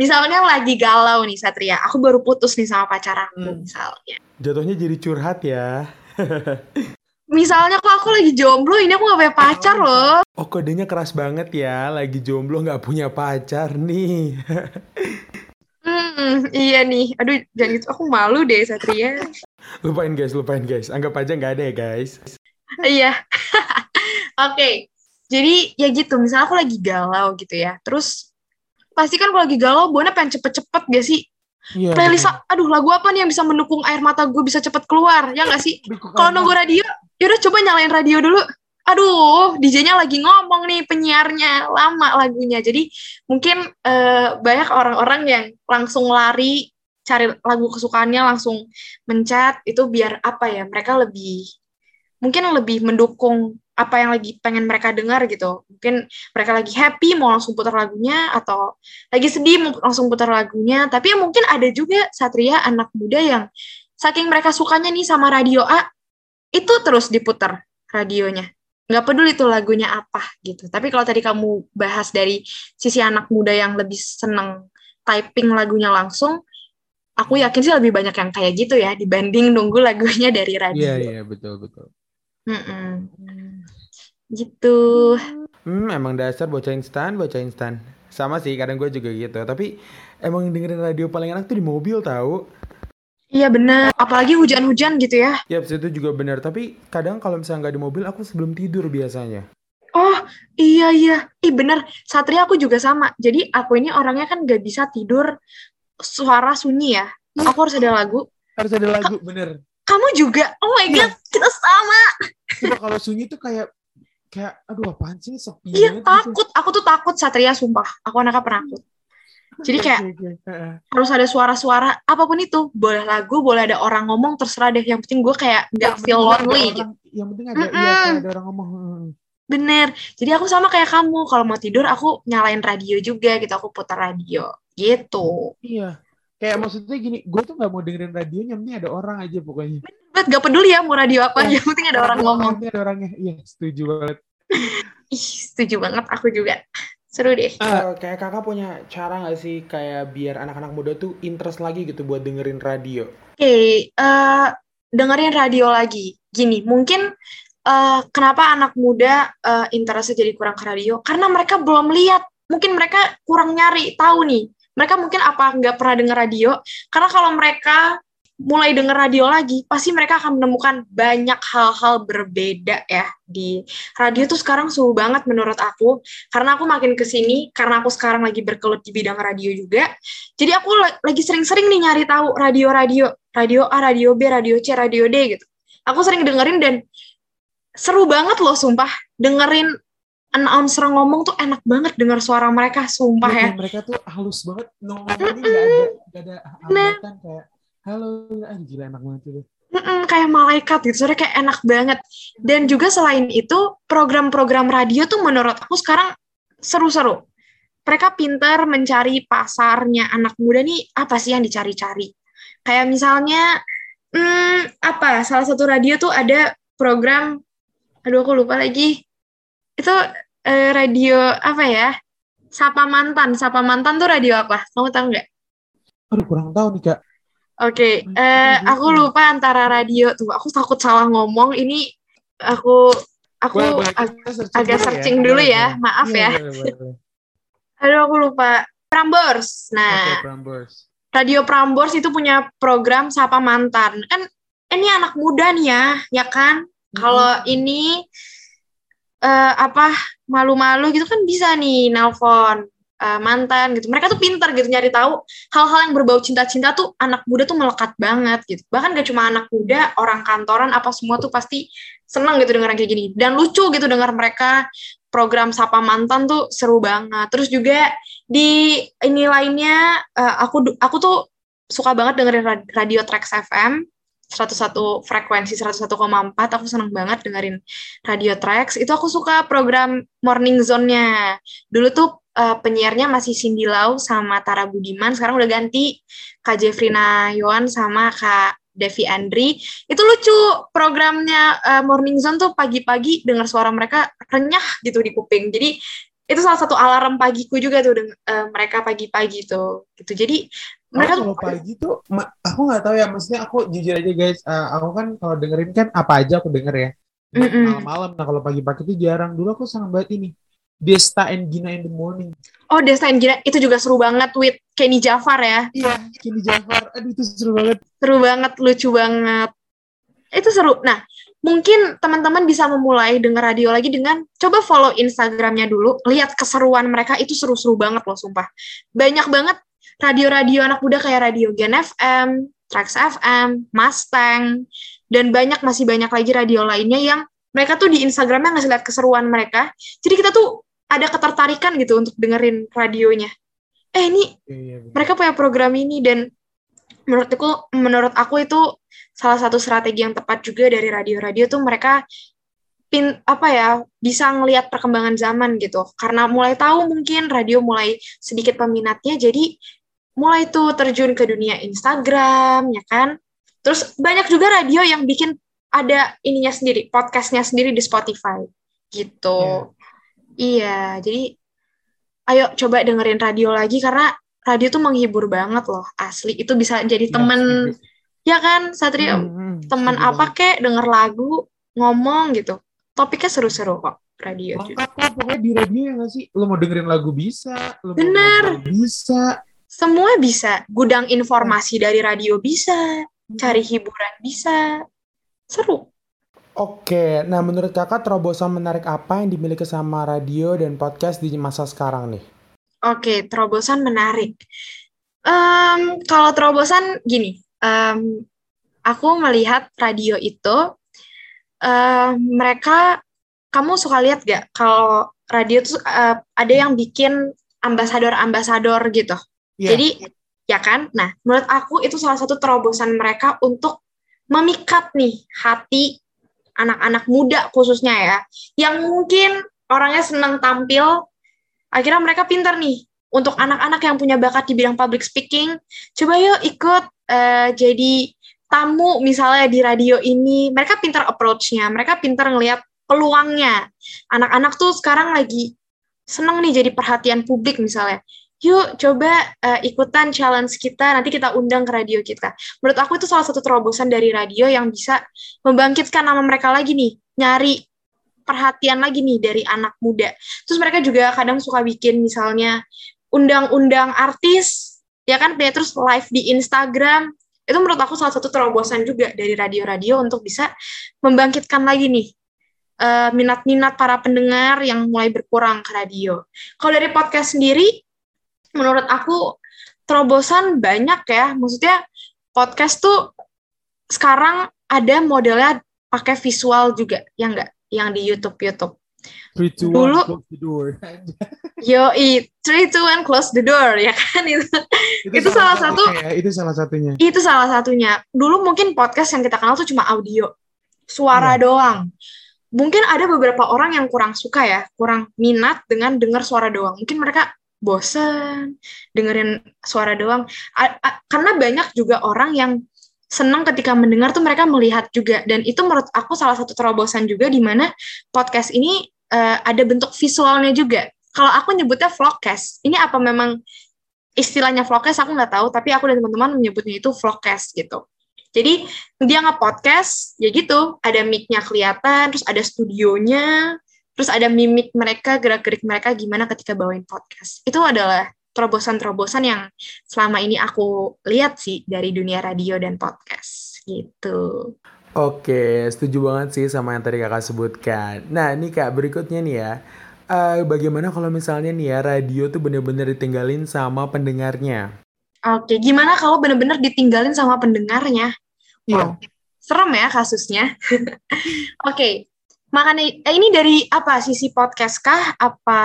misalnya lagi galau nih Satria aku baru putus nih sama pacar aku hmm. misalnya jatuhnya jadi curhat ya misalnya kok aku lagi jomblo ini aku gak punya pacar oh. loh oh kodenya keras banget ya lagi jomblo gak punya pacar nih Hmm, iya nih. Aduh, jangan gitu. Aku malu deh, Satria. lupain guys, lupain guys. Anggap aja nggak ada ya guys. iya. Oke. Okay. Jadi ya gitu, misalnya aku lagi galau gitu ya. Terus pasti kan kalau lagi galau, Bona pengen cepet-cepet gak sih? Iya, Playlist, aduh lagu apa nih yang bisa mendukung air mata gue bisa cepet keluar, ya nggak sih? Kalau nunggu radio, yaudah coba nyalain radio dulu. Aduh DJ-nya lagi ngomong nih penyiarnya. Lama lagunya. Jadi mungkin uh, banyak orang-orang yang langsung lari cari lagu kesukaannya langsung mencet. Itu biar apa ya mereka lebih mungkin lebih mendukung apa yang lagi pengen mereka dengar gitu mungkin mereka lagi happy mau langsung putar lagunya atau lagi sedih mau langsung putar lagunya tapi ya mungkin ada juga satria anak muda yang saking mereka sukanya nih sama radio A itu terus diputar radionya nggak peduli tuh lagunya apa gitu. Tapi kalau tadi kamu bahas dari sisi anak muda yang lebih seneng typing lagunya langsung, aku yakin sih lebih banyak yang kayak gitu ya dibanding nunggu lagunya dari radio. Iya iya betul betul. Mm-mm. Gitu. Hmm, emang dasar bocah instan, bocah instan. Sama sih, kadang gue juga gitu. Tapi emang dengerin radio paling enak tuh di mobil tahu. Iya benar, apalagi hujan-hujan gitu ya. Iya, itu juga benar. Tapi kadang kalau misalnya nggak di mobil, aku sebelum tidur biasanya. Oh iya iya, ih bener. Satria aku juga sama. Jadi aku ini orangnya kan nggak bisa tidur suara sunyi ya. Aku harus ada lagu. Harus ada lagu, Ka bener. Kamu juga? Oh my iya. god, kita sama. Coba kalau sunyi tuh kayak kayak aduh apaan sih sepi iya gitu. takut aku tuh takut Satria sumpah aku anaknya penakut jadi kayak okay, okay. harus ada suara-suara apa pun itu, boleh lagu, boleh ada orang ngomong, terserah deh. Yang penting gue kayak nggak feel lonely. Orang, gitu. Yang penting ada, mm -mm. ya, ada orang ngomong. Bener. Jadi aku sama kayak kamu. Kalau mau tidur aku nyalain radio juga gitu. Aku putar radio gitu. Iya. Kayak maksudnya gini, gue tuh nggak mau dengerin radio, yang penting ada orang aja pokoknya. Bener gak peduli ya mau radio apa, ya, yang penting ada orang ngomong. Yang ada orangnya, iya setuju banget. Ih, setuju banget aku juga. Seru deh. Uh, kayak kakak punya cara gak sih kayak biar anak-anak muda tuh interest lagi gitu buat dengerin radio? okay, uh, dengerin radio lagi. Gini, mungkin uh, kenapa anak muda uh, interestnya jadi kurang ke radio? Karena mereka belum lihat, mungkin mereka kurang nyari tahu nih. Mereka mungkin apa nggak pernah dengar radio? Karena kalau mereka mulai denger radio lagi, pasti mereka akan menemukan banyak hal-hal berbeda ya di radio tuh sekarang suhu banget menurut aku. Karena aku makin ke sini, karena aku sekarang lagi berkelut di bidang radio juga. Jadi aku lagi sering-sering nih nyari tahu radio-radio, radio A, radio B, radio C, radio D gitu. Aku sering dengerin dan seru banget loh sumpah dengerin announcer ngomong tuh enak banget dengar suara mereka sumpah ya. ya. Mereka tuh halus banget ngomongnya mm -hmm. gak ada gak ada hambatan kayak halo ah, gila enak banget itu Mm-mm, kayak malaikat gitu, soalnya kayak enak banget. Dan juga selain itu, program-program radio tuh menurut aku sekarang seru-seru. Mereka pintar mencari pasarnya anak muda nih, apa sih yang dicari-cari. Kayak misalnya, hmm, apa, salah satu radio tuh ada program, aduh aku lupa lagi, itu eh, radio apa ya, Sapa Mantan. Sapa Mantan tuh radio apa? Kamu tahu nggak? Aduh, kurang tahu nih, Kak. Oke, okay. eh, aku lupa antara radio tuh. Aku takut salah ngomong. Ini aku aku boleh, ag agak searching dulu ya. ya. Maaf ya. ya. Aduh, aku lupa. Prambors. Nah, okay, Prambors. Radio Prambors itu punya program Sapa Mantan. Kan ini anak muda nih ya, ya kan? Hmm. Kalau ini uh, apa malu-malu gitu kan bisa nih nelpon uh, mantan gitu. Mereka tuh pintar gitu nyari tahu hal-hal yang berbau cinta-cinta tuh anak muda tuh melekat banget gitu. Bahkan gak cuma anak muda, orang kantoran apa semua tuh pasti seneng gitu dengar kayak gini. Dan lucu gitu dengar mereka program Sapa Mantan tuh seru banget. Terus juga di ini lainnya uh, aku aku tuh suka banget dengerin radio Trax FM 101 frekuensi 101,4 aku seneng banget dengerin radio Trax itu aku suka program Morning Zone-nya. Dulu tuh uh, penyiarnya masih Cindy Lau sama Tara Budiman sekarang udah ganti Kak Jeffrina Yohan sama Kak Devi Andri. Itu lucu programnya uh, Morning Zone tuh pagi-pagi dengar suara mereka renyah gitu di kuping. Jadi itu salah satu alarm pagiku juga tuh uh, mereka pagi-pagi tuh. Gitu. Jadi mereka kalau pagi tuh aku nggak tahu ya maksudnya aku jujur aja guys uh, aku kan kalau dengerin kan apa aja aku denger ya. Malam-malam nah kalau pagi-pagi tuh jarang. Dulu aku sangat banget ini Desta and Gina in the morning. Oh Desta and Gina itu juga seru banget with Kenny Jafar ya. Iya Kenny Jafar. Aduh itu seru banget. Seru banget lucu banget. Itu seru. Nah mungkin teman-teman bisa memulai denger radio lagi dengan coba follow Instagramnya dulu. Lihat keseruan mereka itu seru-seru banget loh sumpah. Banyak banget radio-radio anak muda kayak radio Gen FM, Trax FM, Mustang, dan banyak masih banyak lagi radio lainnya yang mereka tuh di Instagramnya ngasih lihat keseruan mereka. Jadi kita tuh ada ketertarikan gitu untuk dengerin radionya. Eh ini iya, iya, mereka punya program ini dan menurut aku menurut aku itu salah satu strategi yang tepat juga dari radio-radio tuh mereka pin apa ya bisa ngelihat perkembangan zaman gitu karena mulai tahu mungkin radio mulai sedikit peminatnya jadi mulai tuh terjun ke dunia Instagram ya kan? Terus banyak juga radio yang bikin ada ininya sendiri podcastnya sendiri di Spotify. Gitu. Yeah. iya jadi ayo coba dengerin radio lagi karena radio tuh menghibur banget loh asli. Itu bisa jadi iya, temen ya, ya kan Satria? Hmm, hmm, temen apa kek denger lagu ngomong gitu. Topiknya seru-seru kok radio Lengkap pokoknya di radio ya gak sih? Lo mau dengerin lagu bisa lo bener. mau bisa semua bisa. Gudang informasi dari radio bisa, cari hiburan bisa. Seru. Oke, nah menurut kakak terobosan menarik apa yang dimiliki sama radio dan podcast di masa sekarang nih? Oke, terobosan menarik. Um, kalau terobosan gini, um, aku melihat radio itu uh, mereka, kamu suka lihat gak kalau radio tuh uh, ada yang bikin ambasador-ambasador gitu. Yeah. Jadi ya kan? Nah, menurut aku itu salah satu terobosan mereka untuk memikat nih hati anak-anak muda khususnya ya, yang mungkin orangnya senang tampil, akhirnya mereka pinter nih untuk anak-anak yang punya bakat di bidang public speaking, coba yuk ikut uh, jadi tamu misalnya di radio ini, mereka pinter approach-nya, mereka pinter ngelihat peluangnya. Anak-anak tuh sekarang lagi seneng nih jadi perhatian publik misalnya yuk coba uh, ikutan challenge kita, nanti kita undang ke radio kita. Menurut aku itu salah satu terobosan dari radio yang bisa membangkitkan nama mereka lagi nih, nyari perhatian lagi nih dari anak muda. Terus mereka juga kadang suka bikin misalnya undang-undang artis, ya kan, terus live di Instagram. Itu menurut aku salah satu terobosan juga dari radio-radio untuk bisa membangkitkan lagi nih eh, minat-minat uh, para pendengar yang mulai berkurang ke radio. Kalau dari podcast sendiri, menurut aku terobosan banyak ya. Maksudnya podcast tuh sekarang ada modelnya pakai visual juga, ya enggak? Yang di YouTube YouTube. Three, two, Dulu, one, close the door. yo, three, two, one, close the door, ya kan itu. itu, itu salah, satu. Ya, itu salah satunya. Itu salah satunya. Dulu mungkin podcast yang kita kenal tuh cuma audio, suara ya. doang. Mungkin ada beberapa orang yang kurang suka ya, kurang minat dengan dengar suara doang. Mungkin mereka bosen dengerin suara doang. A -a karena banyak juga orang yang senang ketika mendengar tuh mereka melihat juga dan itu menurut aku salah satu terobosan juga di mana podcast ini uh, ada bentuk visualnya juga. Kalau aku nyebutnya vlogcast, ini apa memang istilahnya vlogcast aku nggak tahu, tapi aku dan teman-teman menyebutnya itu vlogcast gitu. Jadi dia nge-podcast, ya gitu, ada mic-nya kelihatan, terus ada studionya, terus ada mimik mereka gerak-gerik mereka gimana ketika bawain podcast itu adalah terobosan-terobosan yang selama ini aku lihat sih dari dunia radio dan podcast gitu Oke, setuju banget sih sama yang tadi kakak sebutkan. Nah, ini kak berikutnya nih ya. Uh, bagaimana kalau misalnya nih ya radio tuh bener-bener ditinggalin sama pendengarnya? Oke, gimana kalau bener-bener ditinggalin sama pendengarnya? Iya. Wow, serem ya kasusnya. Oke, Makanya eh, ini dari apa sisi podcast kah? Apa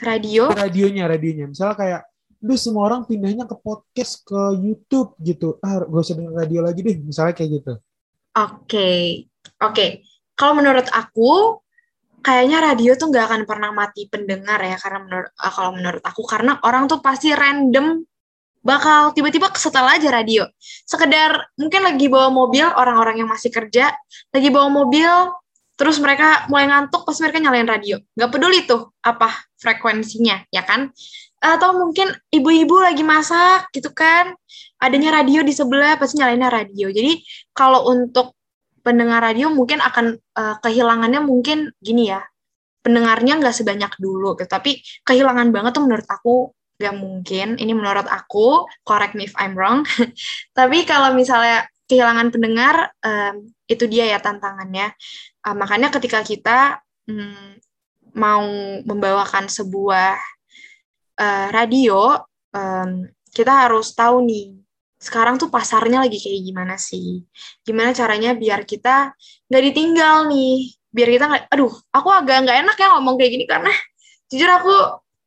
radio? Radionya, radionya. Misalnya kayak, duh semua orang pindahnya ke podcast, ke YouTube gitu. Ah, gak usah denger radio lagi deh. Misalnya kayak gitu. Oke, okay. oke. Okay. Kalau menurut aku, kayaknya radio tuh nggak akan pernah mati pendengar ya. Karena menurut uh, kalau menurut aku, karena orang tuh pasti random bakal tiba-tiba setel aja radio. Sekedar mungkin lagi bawa mobil, orang-orang yang masih kerja, lagi bawa mobil, terus mereka mulai ngantuk pas mereka nyalain radio. Nggak peduli tuh apa frekuensinya ya kan? Atau mungkin ibu-ibu lagi masak gitu kan? Adanya radio di sebelah pasti nyalainnya radio. Jadi kalau untuk pendengar radio mungkin akan uh, kehilangannya mungkin gini ya. Pendengarnya nggak sebanyak dulu gitu. Tapi kehilangan banget tuh menurut aku. Nggak mungkin. Ini menurut aku correct me if I'm wrong. Tapi kalau misalnya kehilangan pendengar um, itu dia ya tantangannya Uh, makanya ketika kita um, mau membawakan sebuah uh, radio, um, kita harus tahu nih sekarang tuh pasarnya lagi kayak gimana sih? Gimana caranya biar kita nggak ditinggal nih? Biar kita nggak, aduh, aku agak nggak enak ya ngomong kayak gini karena jujur aku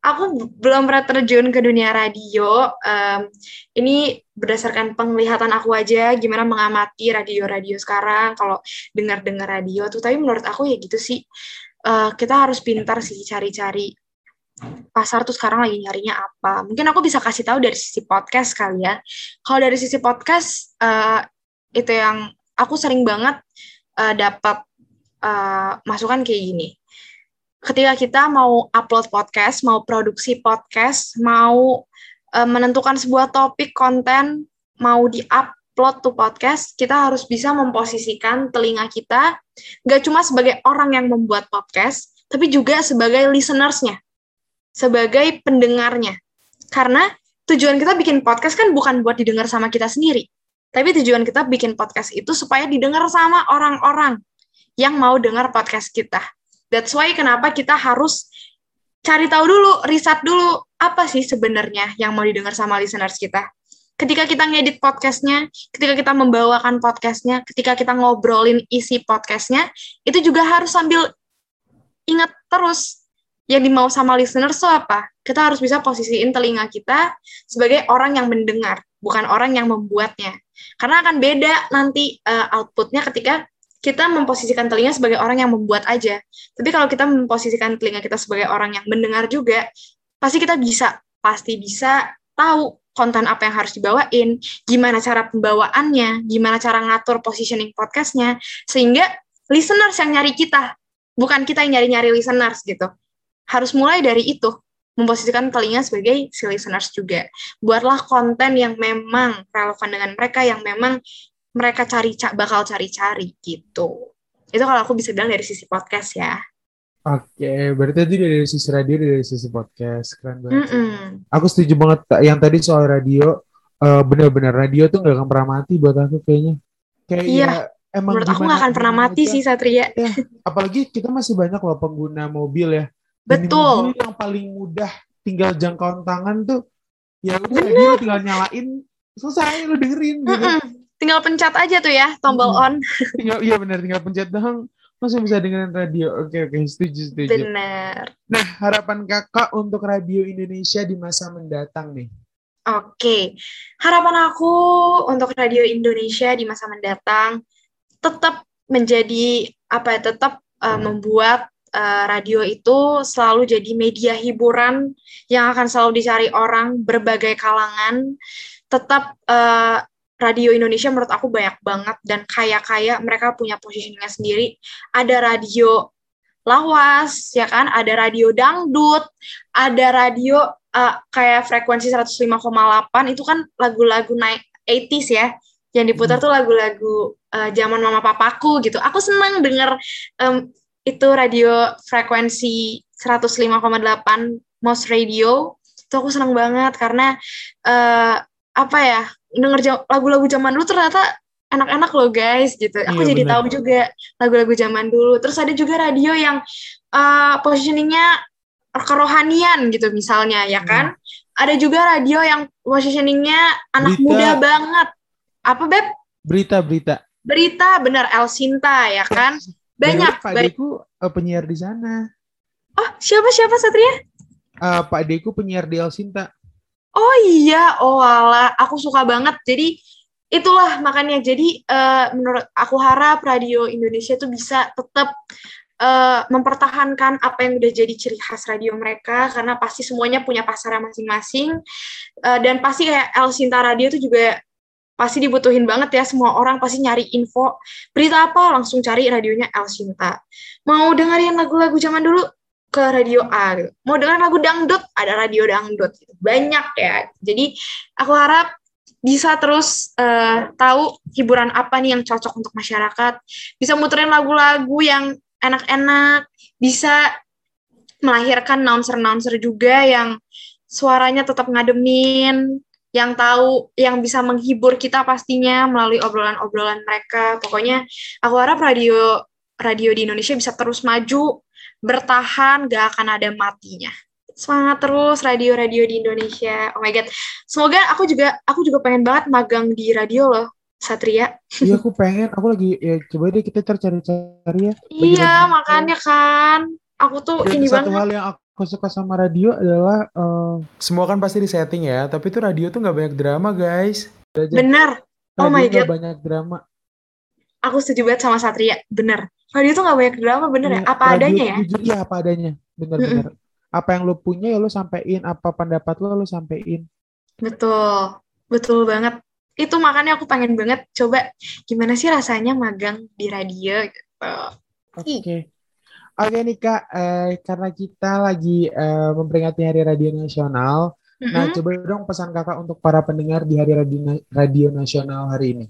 aku belum pernah terjun ke dunia radio. Um, ini berdasarkan penglihatan aku aja, gimana mengamati radio-radio sekarang. Kalau dengar-dengar radio tuh, tapi menurut aku ya gitu sih. Uh, kita harus pintar sih cari-cari pasar tuh sekarang lagi nyarinya apa. Mungkin aku bisa kasih tahu dari sisi podcast kali ya. Kalau dari sisi podcast, uh, itu yang aku sering banget uh, dapat uh, masukan kayak gini ketika kita mau upload podcast, mau produksi podcast, mau uh, menentukan sebuah topik konten, mau di-upload tuh podcast, kita harus bisa memposisikan telinga kita nggak cuma sebagai orang yang membuat podcast, tapi juga sebagai listenersnya, sebagai pendengarnya. Karena tujuan kita bikin podcast kan bukan buat didengar sama kita sendiri, tapi tujuan kita bikin podcast itu supaya didengar sama orang-orang yang mau dengar podcast kita. That's why kenapa kita harus cari tahu dulu, riset dulu apa sih sebenarnya yang mau didengar sama listeners kita. Ketika kita ngedit podcastnya, ketika kita membawakan podcastnya, ketika kita ngobrolin isi podcastnya, itu juga harus sambil ingat terus yang dimau sama listeners itu apa. Kita harus bisa posisiin telinga kita sebagai orang yang mendengar, bukan orang yang membuatnya. Karena akan beda nanti uh, outputnya ketika kita memposisikan telinga sebagai orang yang membuat aja. Tapi kalau kita memposisikan telinga kita sebagai orang yang mendengar juga, pasti kita bisa, pasti bisa tahu konten apa yang harus dibawain, gimana cara pembawaannya, gimana cara ngatur positioning podcastnya, sehingga listeners yang nyari kita, bukan kita yang nyari-nyari listeners gitu. Harus mulai dari itu. memposisikan telinga sebagai si listeners juga. Buatlah konten yang memang relevan dengan mereka, yang memang mereka cari bakal cari-cari gitu. Itu kalau aku bisa bilang dari sisi podcast ya. Oke, berarti tadi dari sisi radio, dari sisi podcast, keren banget. Mm -mm. Aku setuju banget yang tadi soal radio, uh, bener-bener radio tuh gak akan pernah mati buat aku kayaknya. Kayak iya. ya, emang Menurut aku gak akan pernah mati sih Satria. Ya, apalagi kita masih banyak loh pengguna mobil ya. Betul. Mobil yang paling mudah tinggal jangkauan tangan tuh, ya udah radio tinggal nyalain, selesai lo dengerin. Gitu. Mm -mm. Tinggal pencet aja tuh ya tombol mm. on. tinggal, iya bener, tinggal pencet doang masih bisa dengerin radio. Oke, oke, setuju, setuju. Benar. Nah, harapan kakak untuk radio Indonesia di masa mendatang nih? Oke, harapan aku untuk radio Indonesia di masa mendatang tetap menjadi apa ya, tetap uh, membuat uh, radio itu selalu jadi media hiburan yang akan selalu dicari orang berbagai kalangan. Tetap uh, radio Indonesia menurut aku banyak banget dan kaya-kaya mereka punya positioningnya sendiri. Ada radio lawas, ya kan? Ada radio dangdut, ada radio uh, kayak frekuensi 105,8 itu kan lagu-lagu naik 80s ya. Yang diputar hmm. tuh lagu-lagu uh, zaman mama papaku gitu. Aku senang denger um, itu radio frekuensi 105,8 Mos Radio. Itu aku senang banget karena uh, apa ya denger lagu-lagu zaman dulu ternyata enak-enak loh guys gitu. Aku iya, jadi bener. tahu juga lagu-lagu zaman dulu. Terus ada juga radio yang uh, positioningnya kerohanian gitu misalnya ya hmm. kan. Hmm. Ada juga radio yang positioningnya anak berita. muda banget. Apa beb? Berita berita. Berita bener El Sinta ya kan. Banyak. Pak Deku uh, penyiar di sana. Oh siapa siapa Satria? Uh, Pak Deku penyiar di El Sinta. Oh iya, oh ala, aku suka banget. Jadi itulah makanya. Jadi uh, menurut aku harap radio Indonesia tuh bisa tetap uh, mempertahankan apa yang udah jadi ciri khas radio mereka karena pasti semuanya punya pasarnya masing-masing. Uh, dan pasti kayak El Sinta Radio itu juga pasti dibutuhin banget ya. Semua orang pasti nyari info. Berita apa langsung cari radionya El Sinta. Mau dengerin lagu-lagu zaman dulu ke radio A gitu. Mau dengar lagu dangdut, ada radio dangdut. Gitu. Banyak ya. Jadi aku harap bisa terus uh, tahu hiburan apa nih yang cocok untuk masyarakat. Bisa muterin lagu-lagu yang enak-enak, bisa melahirkan announcer-announcer juga yang suaranya tetap ngademin, yang tahu, yang bisa menghibur kita pastinya melalui obrolan-obrolan mereka. Pokoknya aku harap radio radio di Indonesia bisa terus maju bertahan, gak akan ada matinya. Semangat terus radio-radio di Indonesia. Oh my god. Semoga aku juga aku juga pengen banget magang di radio loh, Satria. Iya, aku pengen. Aku lagi ya coba deh kita cari-cari ya. Iya, makanya kan. Aku tuh Dan ini satu banget. hal yang aku suka sama radio adalah uh, semua kan pasti di setting ya, tapi itu radio tuh nggak banyak drama, guys. Bener. Oh my god. banyak drama. Aku setuju banget sama Satria, bener radio tuh gak banyak drama bener ya? Apa radio adanya ya? Jujur ya apa adanya. Bener-bener. Mm -mm. Apa yang lo punya ya lo sampein. Apa pendapat lo lo sampein. Betul. Betul banget. Itu makanya aku pengen banget coba gimana sih rasanya magang di radio gitu. Oke. Okay. Oke nih Kak, eh, karena kita lagi eh, memperingati Hari Radio Nasional, mm -hmm. nah coba dong pesan Kakak untuk para pendengar di Hari Radio, Radio Nasional hari ini.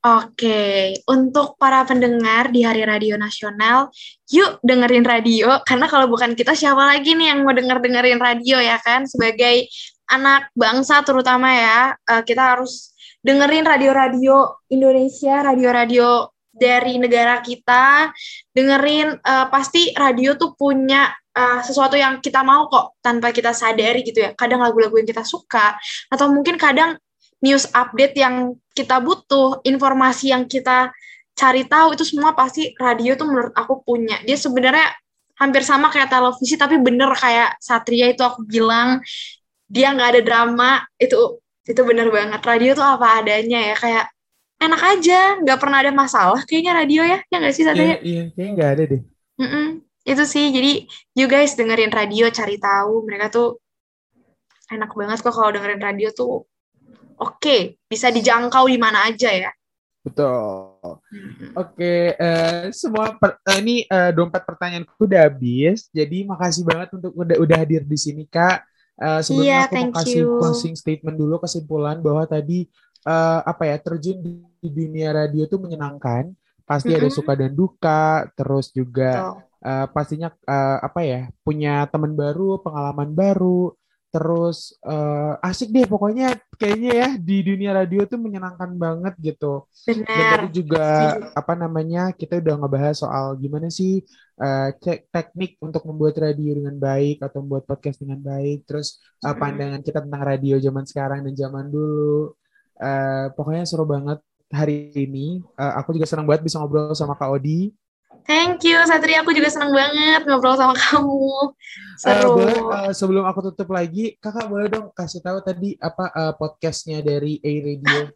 Oke, untuk para pendengar di Hari Radio Nasional, yuk dengerin radio, karena kalau bukan kita siapa lagi nih yang mau denger-dengerin radio ya kan? Sebagai anak bangsa terutama ya, uh, kita harus dengerin radio-radio Indonesia, radio-radio dari negara kita, dengerin uh, pasti radio tuh punya uh, sesuatu yang kita mau kok tanpa kita sadari gitu ya. Kadang lagu-lagu yang kita suka, atau mungkin kadang news update yang kita butuh, informasi yang kita cari tahu itu semua pasti radio tuh menurut aku punya. Dia sebenarnya hampir sama kayak televisi tapi bener kayak Satria itu aku bilang dia nggak ada drama itu itu bener banget radio tuh apa adanya ya kayak enak aja nggak pernah ada masalah kayaknya radio ya ya nggak sih Satria? Iya iya kayaknya nggak ada deh. Mm -mm. Itu sih jadi you guys dengerin radio cari tahu mereka tuh enak banget kok kalau dengerin radio tuh oke, bisa dijangkau di mana aja ya. Betul. Oke, okay, uh, eh, semua per, uh, ini uh, dompet pertanyaanku udah habis. Jadi makasih banget untuk udah udah hadir di sini Kak. Uh, sebelumnya yeah, aku mau kasih you. closing statement dulu kesimpulan bahwa tadi uh, apa ya terjun di, di dunia radio itu menyenangkan. Pasti mm -hmm. ada suka dan duka, terus juga uh, pastinya uh, apa ya punya teman baru, pengalaman baru terus uh, asik deh pokoknya kayaknya ya di dunia radio tuh menyenangkan banget gitu. Benar. Dan tadi juga apa namanya kita udah ngebahas soal gimana sih uh, cek teknik untuk membuat radio dengan baik atau membuat podcast dengan baik. Terus uh, pandangan kita tentang radio zaman sekarang dan zaman dulu. Uh, pokoknya seru banget hari ini. Uh, aku juga senang banget bisa ngobrol sama Kak Odi. Thank you, Satria. Aku juga senang banget ngobrol sama kamu. Seru. Uh, boleh, uh, sebelum aku tutup lagi, kakak boleh dong kasih tahu tadi apa uh, podcastnya dari A Radio?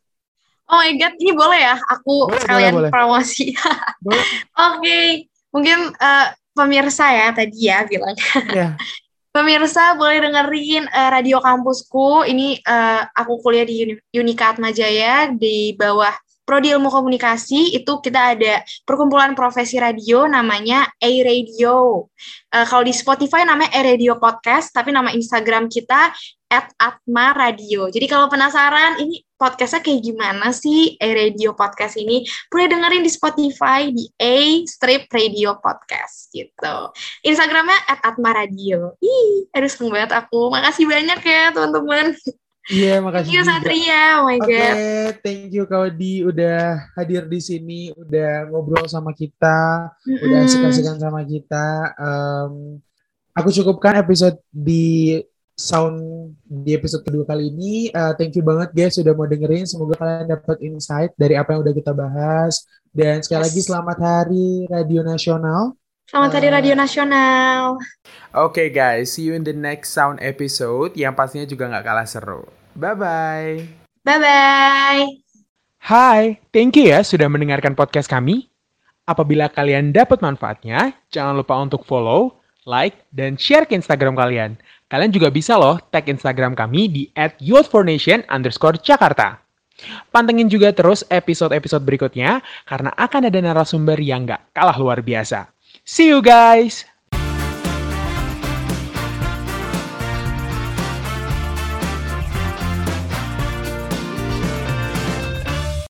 Oh my God, ini boleh ya? Aku boleh, sekalian boleh, promosi. Oke, okay. mungkin uh, pemirsa ya tadi ya bilang. Yeah. Pemirsa boleh dengerin uh, radio kampusku. Ini uh, aku kuliah di Unika Atmajaya di bawah Prodi Ilmu Komunikasi itu kita ada perkumpulan profesi radio namanya A Radio. Uh, kalau di Spotify namanya A Radio Podcast, tapi nama Instagram kita at Atma Radio. Jadi kalau penasaran ini podcastnya kayak gimana sih A Radio Podcast ini, boleh dengerin di Spotify di A Strip Radio Podcast gitu. Instagramnya at Atma Radio. Ih, seneng banget aku. Makasih banyak ya teman-teman. Iya, makasih. Thank you Satria, oh my okay, god. thank you Kaudi udah hadir di sini, udah ngobrol sama kita, mm-hmm. udah asik-asikan sama kita. Um, aku cukupkan episode di sound di episode kedua kali ini. Uh, thank you banget guys sudah mau dengerin. Semoga kalian dapat insight dari apa yang udah kita bahas. Dan sekali yes. lagi selamat hari Radio Nasional. Selamat Hari Radio Nasional. Oke okay guys, see you in the next sound episode yang pastinya juga nggak kalah seru. Bye-bye. Bye-bye. Hai, thank you ya sudah mendengarkan podcast kami. Apabila kalian dapat manfaatnya, jangan lupa untuk follow, like, dan share ke Instagram kalian. Kalian juga bisa loh tag Instagram kami di at youth4nation underscore Jakarta. Pantengin juga terus episode-episode berikutnya karena akan ada narasumber yang gak kalah luar biasa. See you guys!